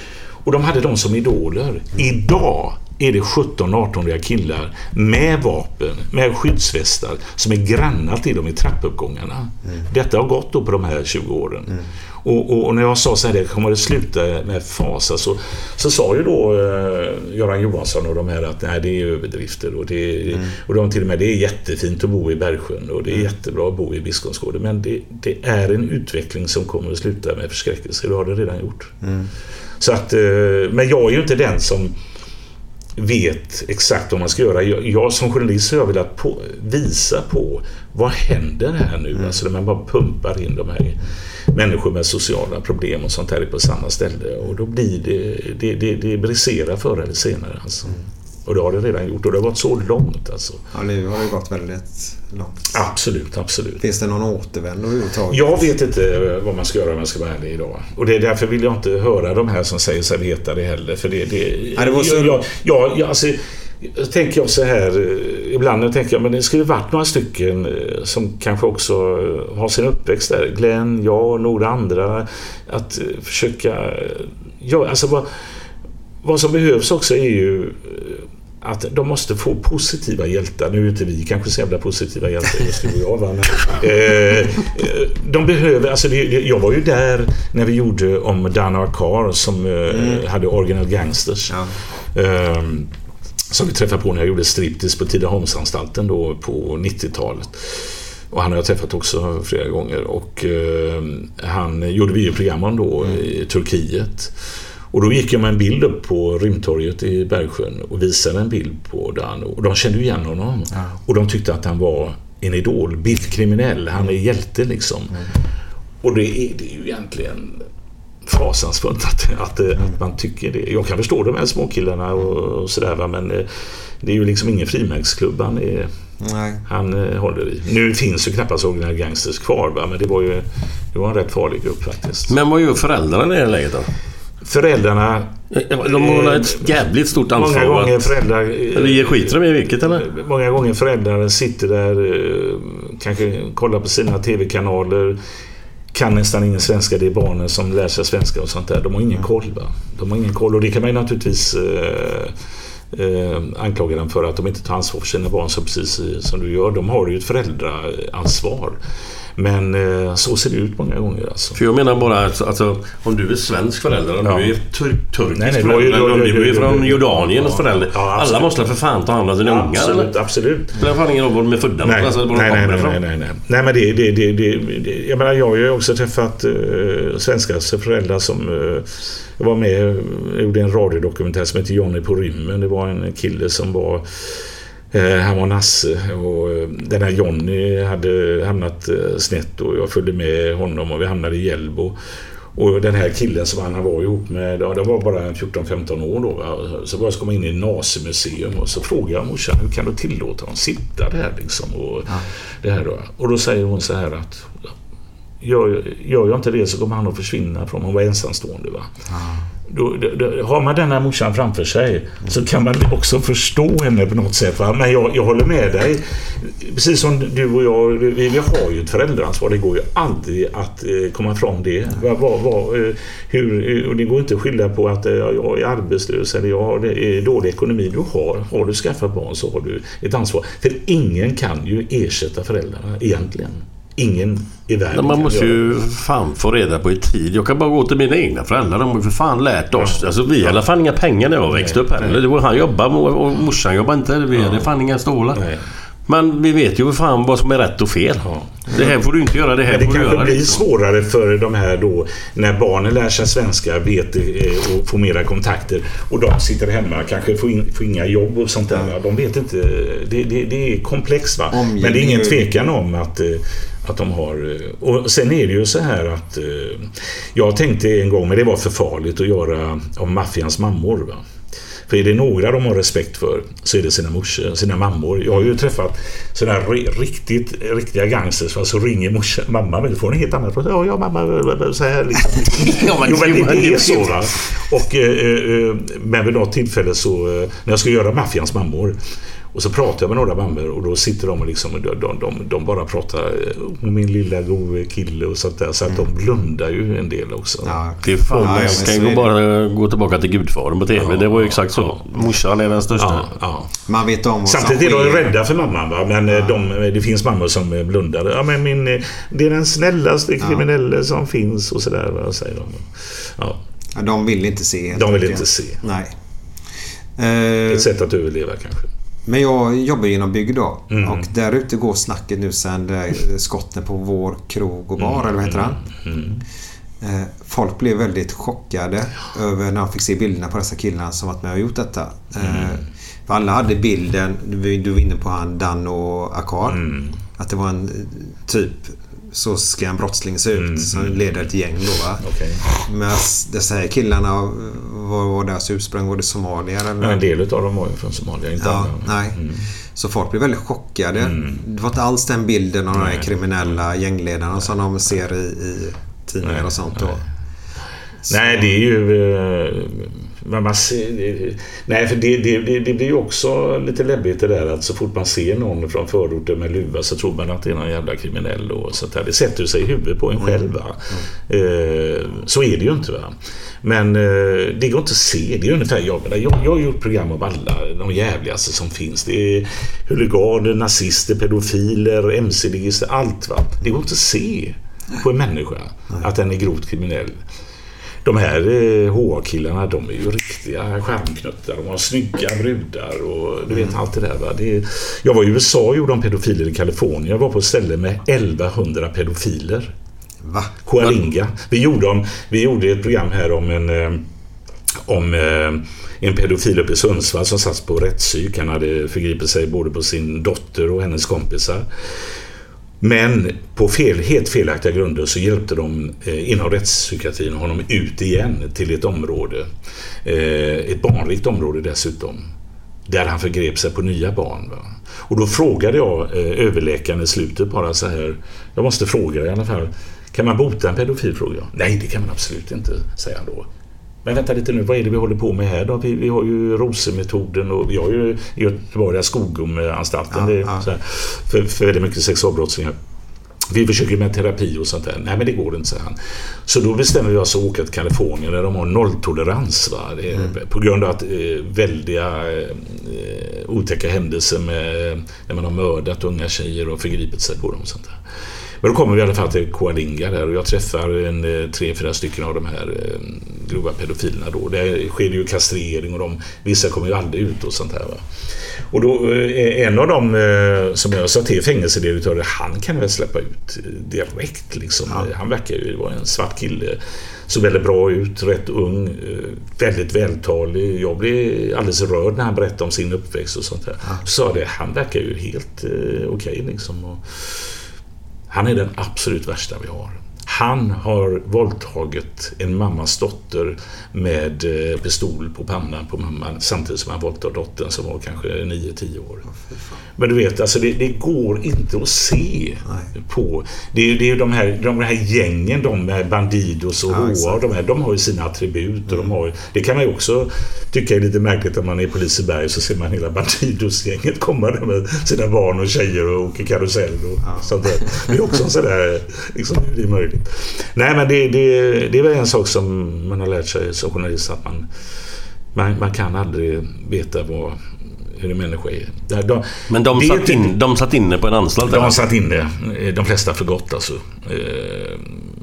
Och de hade dem som idoler. Idag är det 17-18-åriga killar med vapen, med skyddsvästar som är grannar till dem i trappuppgångarna. Detta har gått då på de här 20 åren. Och, och, och när jag sa så här, det kommer att sluta med fasa, så, så sa ju då eh, Göran Johansson och de här att nej, det är överdrifter. Och, det, och de till och med, det är jättefint att bo i Bergsjön och det är jättebra att bo i Biskopsgården. Men det, det är en utveckling som kommer att sluta med förskräckelse. Det har det redan gjort. Så att, eh, men jag är ju inte den som vet exakt vad man ska göra. Jag, jag som journalist har jag velat på, visa på vad händer här nu? Alltså när man bara pumpar in de här människor med sociala problem och sånt här på samma ställe. Och då blir det, det, det, det briserar förr eller senare. Alltså. Och det har det redan gjort och det har gått så långt alltså. Ja, nu har det gått väldigt långt. Absolut, absolut. Finns det någon återvändo överhuvudtaget? Jag vet inte vad man ska göra om jag ska vara ärlig idag. Och det är därför vill jag inte höra de här som säger sig veta det heller. För det... det Ja, det var så- jag, jag, jag, jag, alltså, tänker jag så här, eh, ibland tänker jag men det skulle varit några stycken eh, som kanske också eh, har sin uppväxt där. Glenn, jag och några andra. Att eh, försöka... eh, Ja, alltså vad, vad som behövs också är ju eh, att de måste få positiva hjältar. Nu är inte vi kanske så jävla positiva hjältar just du och jag. Va? Men, eh, de behöver, alltså det, jag var ju där när vi gjorde om Dana Carr som eh, hade Original Gangsters. Eh, som vi träffade på när jag gjorde striptease på Tidaholmsanstalten då på 90-talet. Och han har jag träffat också flera gånger. Och eh, han gjorde videoprogram om då i Turkiet. Och då gick jag med en bild upp på Rymdtorget i Bergsjön och visade en bild på Dan. Och de kände ju igen honom. Och de tyckte att han var en idol, bildkriminell. Han är hjälte liksom. Och det är, det är ju egentligen fasansfullt att, att, eh, att man tycker det. Jag kan förstå de här småkillarna och, och sådär men eh, det är ju liksom ingen frimärksklubb han, är, Nej. han eh, håller i. Nu finns ju knappast Original Gangsters kvar va, men det var ju det var en rätt farlig grupp faktiskt. Men vad gör föräldrarna i det läget då? Föräldrarna... De har ett jävligt stort ansvar. Många gånger föräldrar... Eller ger skiter de i vilket eller? Många gånger föräldrar sitter där, eh, kanske kollar på sina TV-kanaler, kan nästan ingen svenska. Det är barnen som lär sig svenska och sånt där. De har ingen koll. Va? De har ingen koll och det kan man ju naturligtvis eh, eh, anklaga dem för att de inte tar ansvar för sina barn så precis eh, som du gör. De har ju ett föräldraansvar. Men eh, så ser det ut många gånger alltså. För jag menar bara att alltså, om du är svensk förälder, om Ja. du är tur turkisk Nej, nej, förälder, har om du är från Jordanien och ja. förälder. Ja, Alla måste för fan ta hand om sina ungar Absolut. Det spelar fan ingen roll var de är födda Nej, alltså, nej, nej, nej, nej, nej, nej. Nej, men det, det, det, det, det Jag menar, jag har ju också träffat uh, svenska föräldrar som uh, jag var med och gjorde en radiodokumentär som heter Johnny på rymmen. Det var en kille som var eh, han var nasse och eh, den här Johnny hade hamnat eh, snett och jag följde med honom och vi hamnade i Hjällbo. Och den här killen som han var ihop med, ja, de var bara 14-15 år då. Va? Så började jag komma in i nazimuseum och så frågade jag morsan, hur kan du tillåta honom sitta där liksom? Och, det här då. och då säger hon så här att gör, gör jag inte det så kommer han att försvinna från hon var ensamstående. Va? Då, då, då, har man den här morsan framför sig så kan man också förstå henne på något sätt. Va? Men jag, jag håller med dig. Precis som du och jag, vi, vi har ju ett föräldraansvar. Det går ju aldrig att eh, komma ifrån det. Va, va, va, eh, hur, eh, och det går inte att skylla på att eh, jag är arbetslös eller jag har dålig ekonomi. Du har, har du skaffat barn så har du ett ansvar. För ingen kan ju ersätta föräldrarna egentligen. Ingen i världen Men man måste ju fan få reda på i tid. Jag kan bara gå till mina egna föräldrar. De har ju för fan lärt oss. Alltså vi hade fan inga pengar när jag växte upp heller. Det var han jobbade och morsan jobbade inte. Vi hade fan inga stålar. Nej. Men vi vet ju för fan vad som är rätt och fel. Det här får du inte göra, det här Men det får du kanske göra. blir liksom. svårare för de här då när barnen lär sig svenska, vet eh, och får mera kontakter och de sitter hemma, kanske får, in, får inga jobb och sånt där. De vet inte. Det, det, det är komplext va. Omgivning Men det är ingen tvekan om att, eh, att de har... eh, Och sen är det ju så här att eh, jag tänkte en gång, men det var för farligt att göra om maffians mammor. Va? För är det några de har respekt för så är det sina morsor, sina mammor. Jag har ju träffat sådana riktigt, riktiga gangsters. va, Så ringer morsan, mamma, du får en helt annan. Ja, ja mamma, så här liksom. Jo, men det, är så va. Och, eh, men vid något tillfälle så, när jag ska göra maffians mammor och så pratar jag med några mammor och då sitter de och liksom, de, de, de, de bara pratar eh, om min lilla gode kille och sånt där. Så att de blundar ju en del också. Ja. Det är fan, Ja, man kan det. bara gå tillbaka till Gudfadern på TV. det var ju exakt så. Morsan är den största. Ja, ja. Man vet om vad som Samtidigt är de rädda för mamman. Va? Men eh, de, det finns mammor som eh, blundar. Ja, men min, eh, det är den snällaste kriminelle som finns och sådär. Säger de. Ja, Ja, De vill inte se. de vill inte se. Nej. Eh, Ett sätt att överleva kanske. Men jag jobbar inom bygg då. Mm. Och där ute går snacket nu sen är skotten på vår krog och bar, eller vad heter han? Mm. Eh, Folk blev väldigt chockade över när de fick se bilderna på dessa killarna som varit med och gjort detta. Eh, För alla hade bilden, du var inne på han Dan och Akar. Att det var en eh, typ så ska en brottsling se ut som leder ett gäng då va. Okej. Men dessa här killarna, eh, vad var deras ursprung? Var det somalier eller? Men en del av dem var ju från Somalia, inte Ja, alla. nej. Så folk blev väldigt chockade. Det var inte alls den bilden av de här Nej. kriminella gängledarna som de ser i, i tidningar Nej, och sånt då. nej. Nej, det är ju... Men man ser, nej, för det, det, det, blir ju också lite läbbigt det där att så fort man ser någon från förorten med luva så tror man att det är någon jävla kriminell och sånt där. Det sätter sig i huvudet på en själv. Va? Eh, så är det ju inte. Va? Men eh, det går inte att se. Det är ungefär, jag, jag, jag har gjort program om alla de jävligaste som finns. Det är huliganer, nazister, pedofiler, mc-ligister, allt. Va? Det går inte att se på en människa att den är grovt kriminell. De här eh, HA-killarna, de är ju riktiga skärmknuttar. De har snygga brudar och du vet allt det där. Va? Det är, jag var i USA och gjorde om pedofiler i Kalifornien. Jag var på ett ställe med 1100 pedofiler. Va? Coalinga. Vi gjorde, om, vi gjorde ett program här om en, eh, om eh, en pedofil uppe i Sundsvall som satt på rättspsyk. Han hade förgripit sig både på sin dotter och hennes kompisar. Men på fel, helt felaktiga grunder så hjälpte de eh, inom rättspsykiatrin honom ut igen till ett område. Eh, ett barnrikt område dessutom. Där han förgrep sig på nya barn. Va? Och då frågade jag eh, överläkaren i slutet bara så här. Jag måste fråga i alla fall. Kan man bota en pedofil? frågade jag. Nej, det kan man absolut inte, säger han då. Men vänta lite nu, vad är det vi håller på med här då? Vi, vi har ju Rosemetoden och vi har ju Göteborg Skogomeanstalten Ja, ja. här, för, för väldigt mycket sexualbrottslingar. Vi försöker med terapi och sånt där. Nej, men det går inte, säger han. Så då bestämmer vi oss att åka till Kalifornien där de har nolltolerans. Va? Är, På grund av att eh, väldiga eh, otäcka händelser med när man har mördat unga tjejer och förgripit sig på dem. Och sånt där. Men då kommer vi i alla fall till Coalinga där och jag träffar en, eh, tre, fyra stycken av de här eh, grova pedofilerna då. Där sker ju kastrering och de, vissa kommer ju aldrig ut och sånt här. Va? Och då, eh, en av dem som jag sa till fängelsedirektören, han kan väl släppa ut direkt liksom. Han verkar ju vara en svart kille. Såg väldigt bra ut, rätt ung, väldigt vältalig. Jag blev alldeles rörd när han berättade om sin uppväxt och sånt där. Så sa det, han verkar ju helt eh, okej liksom. Och, han är den absolut värsta vi har. Han har våldtagit en mammas dotter med eh, pistol på pannan på mamman samtidigt som han våldtar dottern som var kanske 9-10 år. Men du vet, alltså det, det går inte att se på... Det är det är de, här, de här gängen, de med Bandidos och Ja, HA, de, här, de har ju sina attribut. Och de har, ju- det kan man ju också tycka är lite märkligt om man är i Berg så ser man hela Bandidos-gänget komma där med sina barn och tjejer och åker karusell och sånt där. Det är också en sån där, liksom, det är möjligt. Nej men det, det, det är väl en sak som man har lärt sig som journalist att man, man, man kan aldrig veta vad, hur en människa är. De, de, Men de satt, inte- in, de satt inne på en anstalt? de eller? har satt inne, de flesta för gott alltså. Eh,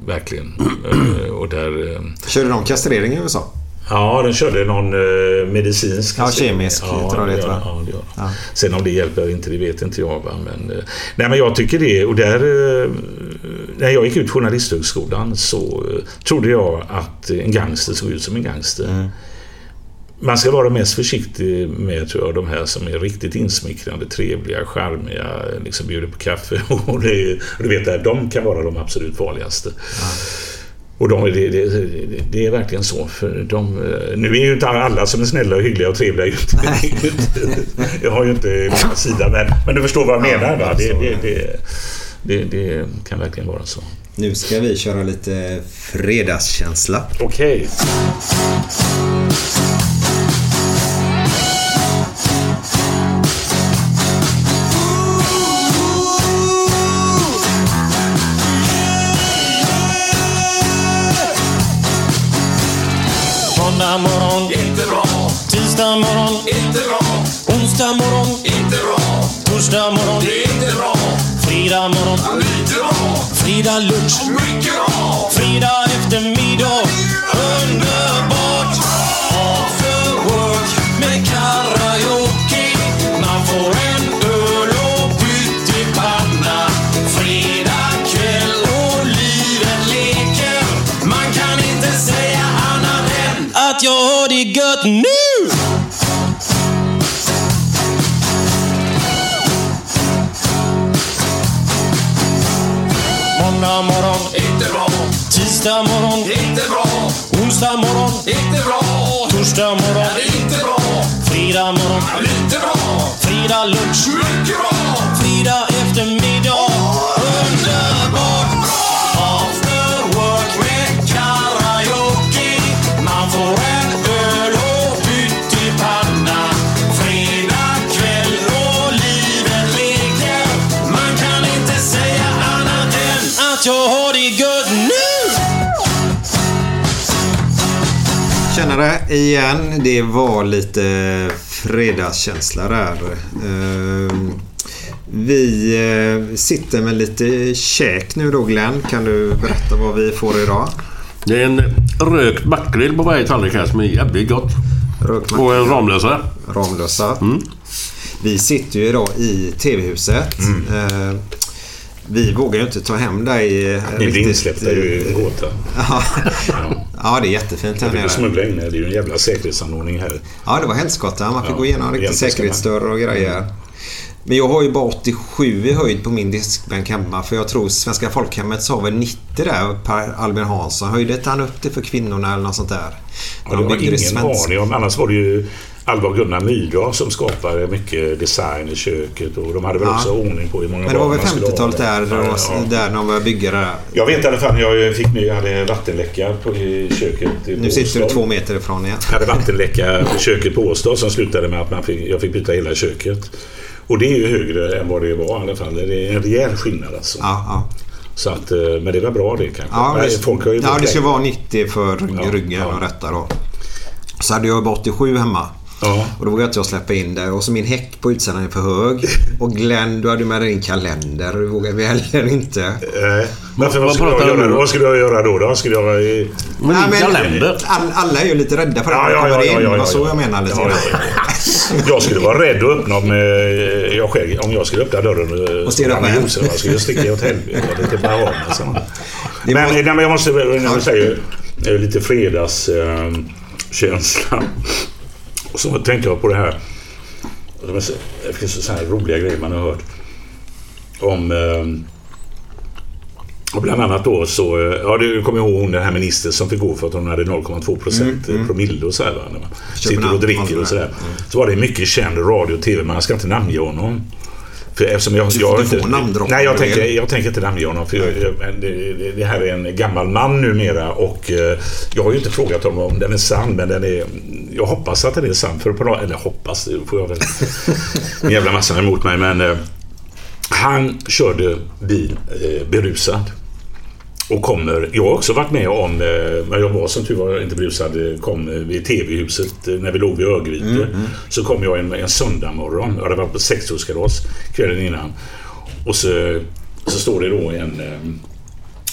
verkligen. Eh, och där... Eh, Körde de kastrering i USA? Ja, de körde någon eh, medicinsk... Ja, kemisk, tror jag det gör, ja, det gör. Ja. Sen om det hjälper eller inte, det vet inte jag. Va? Men, eh, nej, men jag tycker det. Och där... Eh, när jag gick ut Journalisthögskolan så trodde jag att en gangster såg ut som en gangster. Mm. Man ska vara mest försiktig med tror jag, de här som är riktigt insmickrande, trevliga, charmiga, liksom bjuder på kaffe. Och, det, och du vet, de kan vara de absolut farligaste. Och de, det, det, det- är verkligen så. För de, eh, nu är ju inte alla som är snälla och hyggliga och trevliga. Jag har ju inte min sida, men, men du förstår vad jag menar. Va? Det, det, det, kan verkligen vara så. Nu ska vi köra lite fredagskänsla. Okej. Måndag morgon, inte bra. Tisdag morgon, inte bra. Onsdag morgon, inte bra. Torsdag morgon, det är inte bra. Fredag morgon, lite bra. Fredag lunch, mycket bra. Fredag eftermiddag, underbart. Tisdag morgon, inte bra. Onsdag morgon, inte bra. Torsdag morgon, inte bra. Fredag morgon, lite bra. Fredag lunch, mycket bra. Fredag eftermiddag, Tjenare igen. Det var lite fredagskänsla där. Ehm, Vi eh, sitter med lite käk nu då Glenn. Kan du berätta vad vi får idag? Det är en rökt makrill på varje tallrik här som är jävligt gott. Rökt Och en Ramlösa. Ramlösa. Mm. Vi sitter ju idag i TV-huset. Eh, Vi vågar ju inte ta hem dig eh, Ni blir insläppta är ju en gåta. Ja. Ja, det är jättefint här Jag fick ju nere. smuggla in det. Det är ju en jävla säkerhetsanordning här. Ja, det var helskotta. Man fick Ja, gå igenom riktigt säkerhetsdörrar och grejer. Men jag har ju bara 87 i höjd på min diskbänk hemma. För jag tror Svenska folkhemmet sa väl 90 där. Per Albin Hansson. Höjde inte han upp det för kvinnorna eller något sånt där? Ja, det var ingen aning om. Annars var det ju Alva och Gunnar Myrdal som skapade mycket design i köket. Och de hade väl Ja. också ordning på hur många Men det var väl man skulle ha 50-talet där, Ja, ja. där de började bygga det där. Jag vet i alla fall när jag fick nu, jag hade vattenläcka på, i köket. i Nu sitter du Båstad. två meter ifrån igen. Jag hade vattenläcka i köket på Åstad som slutade med att man fick, jag fick byta hela köket. Och det är ju högre än vad det var i alla fall. Det är en rejäl skillnad alltså. Ja. Så att, eh, men det var bra det kanske. Ja, Nej, folk har ju ja, det ska vara 90 för ryggen och detta då. Så hade jag bara 87 hemma. Ja. Och då vågade inte jag släppa in det. Och så min häck på utsidan är för hög. Och Glenn, du hade med dig din kalender. Det vågade vi heller inte. Eh, Varför, vad, Vad skulle jag du göra, vad skulle jag göra då? då? Skulle jag... eh, Men din kalender. all, alla är ju lite rädda för att Ja, ja, kommer ja, in. ja, ja, Det var så ja. jag menar lite Ja, grann. ja, ja. Jag skulle vara rädd att öppna om, eh, jag själv, om jag skulle öppna dörren eh, Och stirra på. Josef. Jag skulle sticka åt helvete. Lite Bahamas. Men, Det var- nej, men jag måste, när vi säger eh, lite fredagskänsla. Och så tänkte jag på det här. Det finns så här roliga grejer man har hört. Om... eh, Och bland annat då så, eh, ja du kommer ihåg hon den här ministern som fick gå för att hon hade 0,2 procent Mm, promille och så här va. När man sitter och dricker och sådär. där. Så var det en mycket känd radio och TV, men jag ska inte namnge honom. För eftersom jag, Du- jag du inte, Nej, jag tänker, jag tänker inte namnge honom. För jag, det- det här är en gammal man numera och eh, jag har ju inte frågat honom om den är sann, men den är... Jag hoppas att den är sann. För på, eller hoppas, det får jag väl en jävla massa emot mig, men eh, han körde bil eh, berusad. Och kommer, jag har också varit med om, eh, men jag var som tur var inte berusad, eh, kom eh, vid TV-huset eh, när vi låg vid Örgryte. Så kom jag en, en söndag morgon, jag hade varit på 60-årskalas kvällen innan. Och så, så står det då en eh,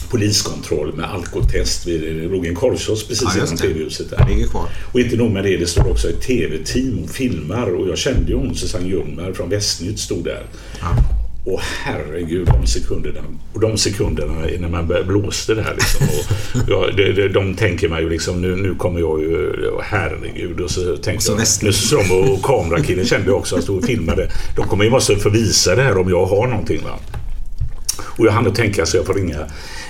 poliskontroll med alkotest. Det låg en korvkiosk precis Ja, innan. TV-huset där. Ligger kvar. Och inte nog med det, det står också ett TV-team och filmar. Och jag kände ju hon Susanne Ljungberg från Västnytt stod där. Och herregud, de sekunderna. Och de sekunderna när man blåste det här liksom. Och ja, det, det, de tänker man ju liksom, nu, nu kommer jag ju, och herregud. Och så tänkte så jag, nu så de och kamerakillen kände jag också att stod och filmade. De kommer ju måste förvisa det här om jag har någonting va. Och jag hann att tänka så jag får ringa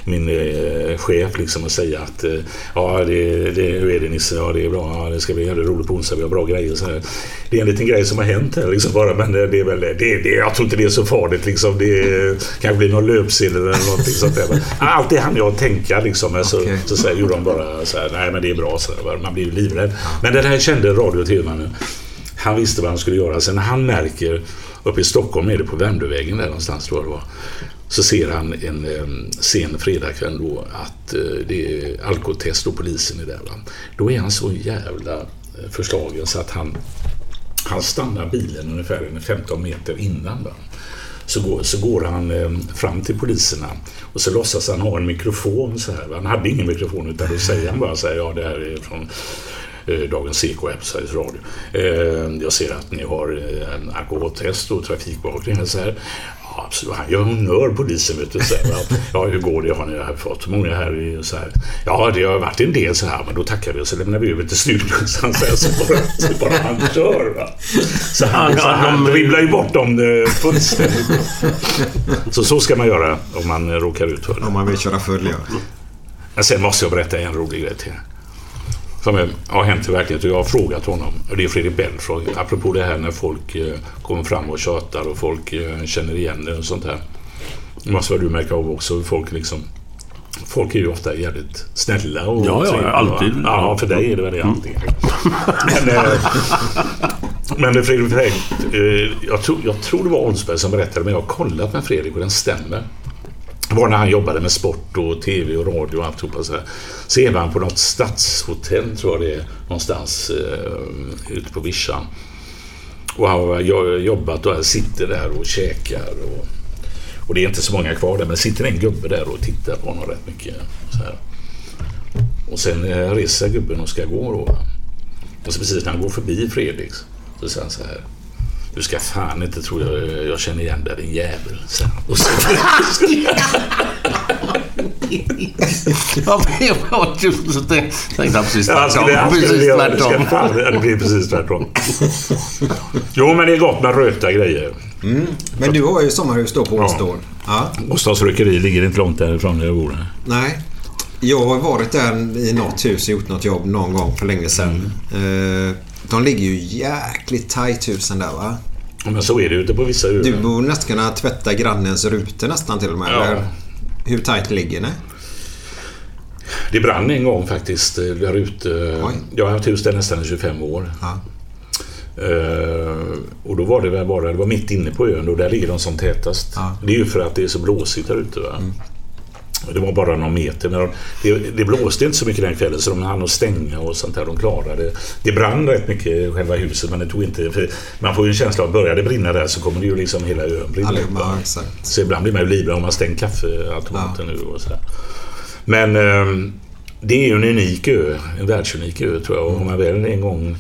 min eh, chef liksom och säga att eh, ja, det, det, hur är det Nisse? Ja, det är bra. Ja, det ska bli jävligt roligt på onsdag. Vi har bra grejer. Så här. Det är en liten grej som har hänt här liksom bara. Men det är väl, det, det, jag tror inte det är så farligt liksom. Det kanske blir någon löpsedel eller någonting sånt där. Men allt det hann jag tänka liksom. Så, Okej. så, så här, gjorde de bara så här, nej men det är bra. Så här, man blir ju livrädd. Men det här kände radio och tv-mannen. Han visste vad han skulle göra. Sen han märker, uppe i Stockholm är det på Värmdövägen där någonstans tror jag det var. Så ser han en eh, sen fredagkväll då att eh, det är alkotest och polisen är där. Va? Då är han så jävla eh, förslagen så att han, han stannar bilen ungefär 15 meter innan. Va? Så, går, så går han eh, fram till poliserna och så låtsas han ha en mikrofon så här. Va? Han hade ingen mikrofon utan då säger han bara så här, ja det här är från Dagens Eko här på Sveriges Radio. Eh, jag ser att ni har eh, en alkoholtest och trafikbevakning. Så här. Ja, absolut. Han gör honnör polisen. Vet du, så här, ja, hur går det? Har ni här fått många här? i- Så här. Ja, det har varit en del så här, men då tackar vi och så lämnar vi över till studion. Så säger så bara, så bara han kör. Va? Så han, Ja, så han de- dribblar ju bort dem eh, fullständigt. Så så ska man göra om man eh, råkar ut för det. Om man vill köra full, ja. Sen måste jag berätta en rolig grej till. Som har hänt i verkligheten. Jag har frågat honom. Och det är Fredrik Belfrage. Apropå det här när folk eh, kommer fram och tjatar och folk eh, känner igen det och sånt här. Måste väl du märka av också. Folk liksom... Folk är ju ofta jävligt snälla och Ja, ja, trevliga, va? alltid. Ja, för dig är det väl det alltid. Men, eh, men Fredrik jag, tror, jag tror det var Oldsberg som berättade, men jag har kollat med Fredrik och den stämmer. Det var när han jobbade med sport och tv och radio och alltihopa. Så, här. så är han på något stadshotell, tror jag det är, någonstans eh, ute på vischan. Och han har jobbat och han sitter där och käkar. Och, och det är inte så många kvar där, men det sitter en gubbe där och tittar på honom rätt mycket. Så här. Och sen eh, reser gubben och ska gå då. Och så precis när han går förbi Fredriks så säger han så här. Du ska fan inte tro jag, jag känner igen dig din jävel. Och så, Ja, men jag tänkte precis Ja, tvärtom. Precis tvärtom. ja, Det blir precis tvärtom. Jo, men det är gott med rökta grejer. Men du har ju sommarhus då på Åstol. Ja. Gustavs rökeri ligger inte långt därifrån där jag bor. Nej. Jag har varit där i något hus och gjort något jobb någon gång för länge sedan. Mm. Eh, De ligger ju jäkligt tajt husen där va? Ja, Men så är det ute på vissa öar. Du borde nästan kunna tvätta grannens rutor nästan till och med. Ja. Eller hur tajt ligger ni? Det brann en gång faktiskt eh, där ute. Jag har haft hus där nästan i 25 år. Ja. Eh, och då var det väl bara, det var mitt inne på ön och där ligger de som tätast. Ja. Det är ju för att det är så blåsigt där ute. Va? Det var bara någon meter. Men de, det, det blåste inte så mycket den kvällen så de hann att stänga och sånt där. De klarade det. Det brann rätt mycket i själva huset men det tog inte... Man får ju en känsla av att börjar det brinna där så kommer det ju liksom hela ön brinna upp. Ja. Så ibland blir man ju livrädd om man stängt kaffeautomaten nu och sådär. Men ehm, det är ju en unik ö. En världsunik ö tror jag. Och om man väl en gång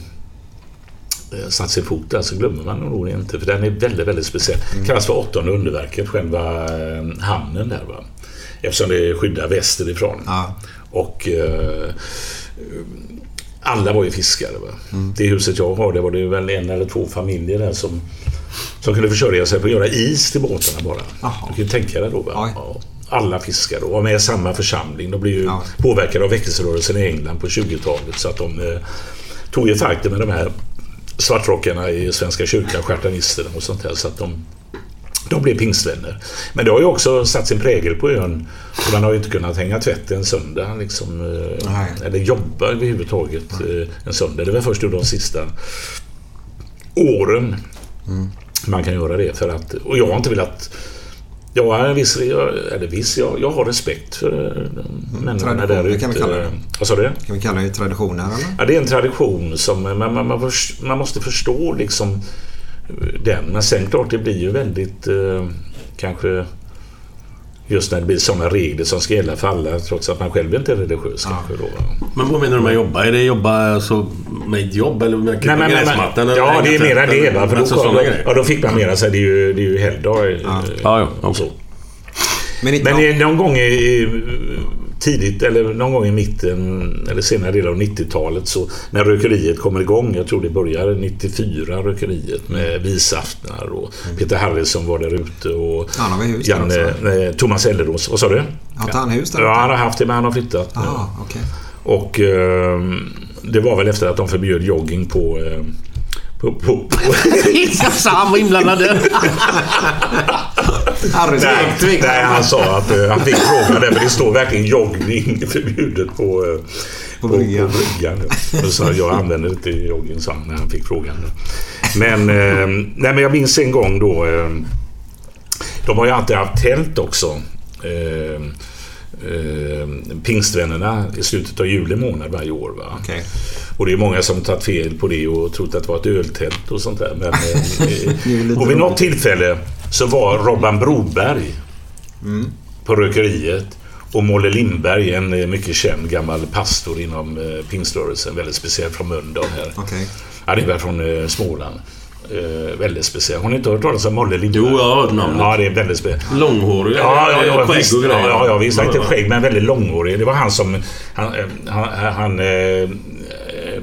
eh, satt sin fot där så glömmer man nog inte. För den är väldigt, väldigt speciell. Kallas för åttonde underverket, själva eh, hamnen där. Va? Eftersom det skyddar västerifrån. Ja. Och eh, alla var ju fiskare. Va? Det huset jag har, där var det väl en eller två familjer där som, som kunde försörja sig på att göra is till båtarna bara. Jaha. Du kan ju tänka dig då. Va? Ja, alla fiskare och var med i samma församling. De blev ju Ja. påverkade av väckelserörelsen i England på 20-talet. Så att de eh, tog ju fighten med de här svartrockarna i Svenska kyrkan, stjärtanisterna och sånt där. Så att de, de blev pingstvänner. Men det har ju också satt sin prägel på ön. Och man har ju inte kunnat hänga tvätt en söndag. Liksom, eh, Nej. eller jobba överhuvudtaget eh, en söndag. Det var först under de sista åren man kan göra det. För att, och jag har inte velat... Jag har en viss, eller viss, jag, jag har respekt för eh, de människorna där det kan vi kalla det. ute. Vad sa du? Kan vi kalla det traditioner eller? Ja, det är en tradition som man, man, man, man måste förstå liksom den. Men sen klart det blir ju väldigt eh, kanske just när det blir sådana regler som ska gälla för alla trots att man själv inte är religiös kanske då. Men vad menar du med jobba? Är det jobba alltså, med ett jobb eller med klippa Nej, men- gräsmattan? Ja, det är mera det. Va? För alltså då, då, ja, då fick man mera så här, det är ju, det är ju helgdag. eh, Ja, ja, så. Men inte Men det är någon gång i, i tidigt eller någon gång i mitten eller senare del av 90-talet så när rökeriet kommer igång, jag tror det börjar 94 rökeriet med bisaftnar och Peter Harrison var där ute och Han har hus där Janne, också? nej, Thomas Ellerås, vad sa du? Har inte han hus där? Ja, han har haft det men han har flyttat nu. Ah, okej. Och eh, det var väl efter att de förbjöd jogging på eh, på, på, på. Han var inblandad. Harry Nej, nej, han sa att eh, han fick frågan där, men det står verkligen joggning förbjudet på, eh, På bryggan. På, bryggan ja. Och så jag använder inte jogging, sa när han fick frågan. Men, eh, nej, men jag minns en gång då. De har ju alltid haft tält också. Eh, pingstvännerna i slutet av juli månad varje år. Va? Okej. Och det är många som tagit fel på det och trott att det var ett öltält och sånt där. Men, eh, och vid något tillfälle så var Robban Broberg på rökeriet Och Molle Lindberg, en eh, mycket känd gammal pastor inom eh, pingströrelsen. Väldigt speciell från Mölndal här. Okej. Han är väl från eh, Småland. Eh, väldigt speciell. Har ni inte hört talas om Molle Lindberg? Jo, jag har hört namnet. Ja, det är väldigt speciellt. Långhårig. Ja, ja, ja, skägg visst, och grejer. ja, ja, visst. Inte skägg, men väldigt långhårig. Det var han som... Han, eh, han, han eh,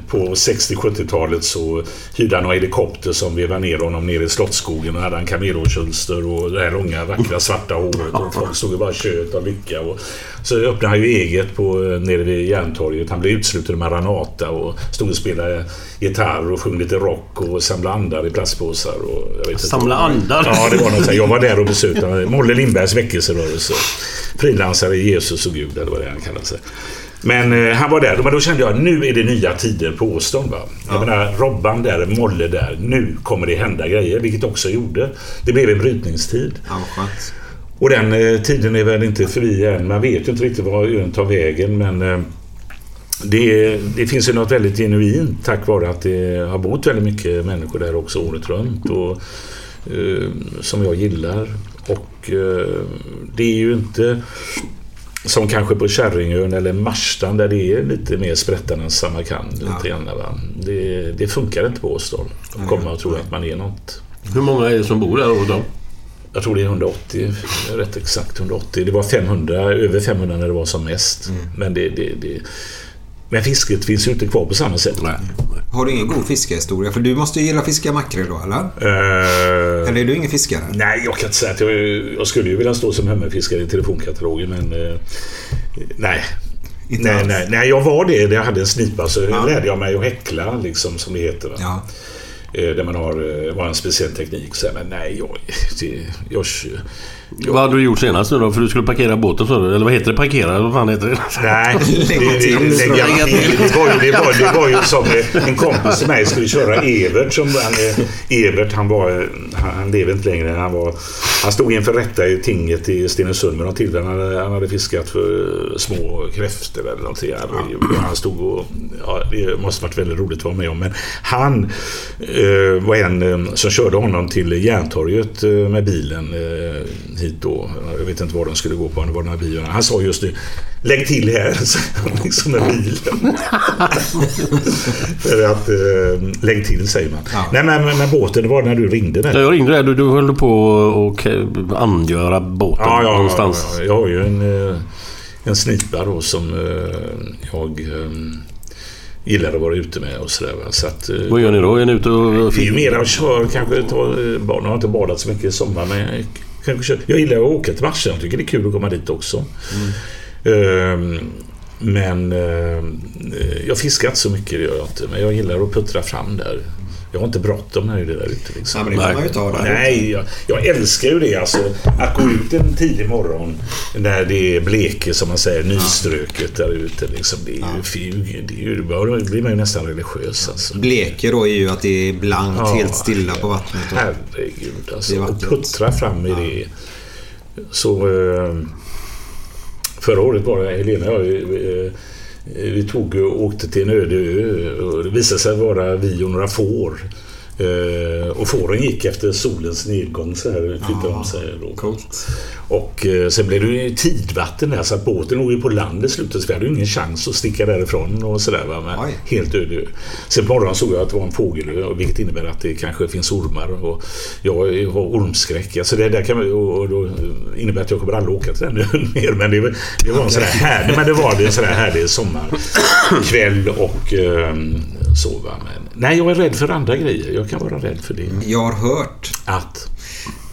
på 60-70-talet så hyrde han en helikopter som vevade ner honom ner i Slottsskogen och hade han kamelhårskölster och det här långa vackra svarta håret och folk stod och bara tjöt av lycka. Och så öppnade han ju eget på, eh, nere vid Järntorget. Han blev utsluten med Maranata och stod och spelade gitarr och sjöng lite rock och samlade andar i plastpåsar. Och jag vet Samla andar? Ja, det var något. Jag var där och besökte. Molle Lindbergs väckelserörelse. Frilansare i Jesus och Gud, eller vad det är han kallar sig. Men eh, han var där. Men då kände jag nu är det nya tider på Åstorn. Va? Jag menar, Robban där, Molle där. Nu kommer det hända grejer, vilket också gjorde. Det blev en brytningstid. Ja. Och den eh, tiden är väl inte förbi än. Man vet ju inte riktigt var ön tar vägen, men eh, det, det finns ju något väldigt genuint tack vare att det har bott väldigt mycket människor där också året runt. Och, eh, som jag gillar. Och eh, det är ju inte som kanske på Kärringön eller Marstan där det är lite mer sprättarna än Samarkand. Lite grann, va? det, det funkar inte på Åstol. Då kommer man att tro att man är något. Hur många är det som bor där hos dem? Jag tror det är 180, rätt exakt 180. Det var 500, över 500 när det var som mest. Men, det, det, det, men fisket finns ju inte kvar på samma sätt. Nej. Har du ingen god fiskehistoria? För du måste ju gilla fiska makrill då, eller? Eh, Eller är du ingen fiskare? Nej, jag kan inte säga att jag, jag skulle ju vilja stå som hemmafiskare i telefonkatalogen men eh, nej. Inte Nej, alls. nej, nej, jag var det när jag hade en snipa så Ja. lärde jag mig att häckla liksom som det heter. Va? Ja. Eh, Där man har, var en speciell teknik. Så, men nej, jag, det, jag, vad hade du gjort senast nu då? För du skulle parkera båten sa du? Eller vad heter det? Parkera? Vad fan heter det? Nej, det, Lägga det, till. det, lägga till. det, var ju, det, var, det var ju som en kompis till mig skulle köra Evert. Som, han, Evert han var, han, lever inte längre. Han, var, han stod inför rätta i tinget i Stenungsund med något till. Han hade, han hade fiskat för små kräftor eller någonting. Han stod och, ja, det måste varit väldigt roligt att vara med om. Men han eh, var en eh, som körde honom till Järntorget eh, med bilen eh, hit då. Jag vet inte var de skulle gå på, det var den här bilen. Han sa just nu Lägg till här, så liksom med bilen. För att eh, lägg till säger man. Ja. Nej men, men, men båten, det var när du ringde där. Jag ringde där. Du, du höll på att angöra båten Ja, ja, någonstans. ja, jag har ju en, eh, en snipa då som eh, jag eh, gillar att vara ute med och sådär. Så att, eh, Vad gör ni då? Är ni ute och... Det är ju mer att köra, kanske ta eh, barn. Jag har inte badat så mycket i sommar men jag, gillar att åka till Marsen. Jag tycker det är kul att komma dit också. Ehm, men eh, jag fiskar inte så mycket, det gör jag inte. Men jag gillar att puttra fram där. Jag har inte bråttom när det är där ute. Liksom. Ja, men det får man ju ta där. Nej, jag, jag älskar ju det. Alltså, att gå ut en tidig morgon när det är bleke, som man säger, nyströket där ute. Liksom, det är ju fy, det är ju, då blir man ju nästan religiös. Alltså. Bleke då är ju att det är blankt, Ja, helt stilla på vattnet. Och... Herregud alltså. Och puttra fram i det. Så... Eh, förra året var det Helena och jag... Eh, vi tog och åkte till en öde ö och det visade sig vara vi och några får. Eh, och fåren gick efter solens nedgång så här. Flyttade om sig då. Coolt. Och eh, sen blev det ju tidvatten där så att båten låg ju på land i slutet så vi hade ju ingen chans att sticka därifrån och sådär. Va? Men Oj. helt öde. Sen på morgonen såg jag att det var en fågelö vilket innebär att det kanske finns ormar. Och jag har ormskräck. Alltså det, där kan man, och, då innebär att jag kommer aldrig åka till den ön mer. Men det, var- det var en sån där härlig, men det var en sån härlig sommarkväll och eh, så. Va? Men, nej, jag är rädd för andra grejer. Jag kan vara rädd för det. Jag har hört Att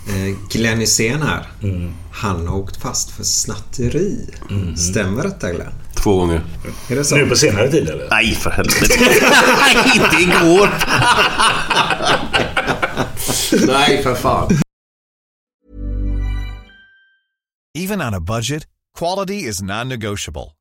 eh, Glenn Hysén här. Mm. Han har åkt fast för snatteri. Stämmer detta Glenn? Två gånger. Är det så? nu på senare tid eller? Nej, för helvete. Nej, inte igår. Nej, för fan. Even on a budget, quality is non-negotiable.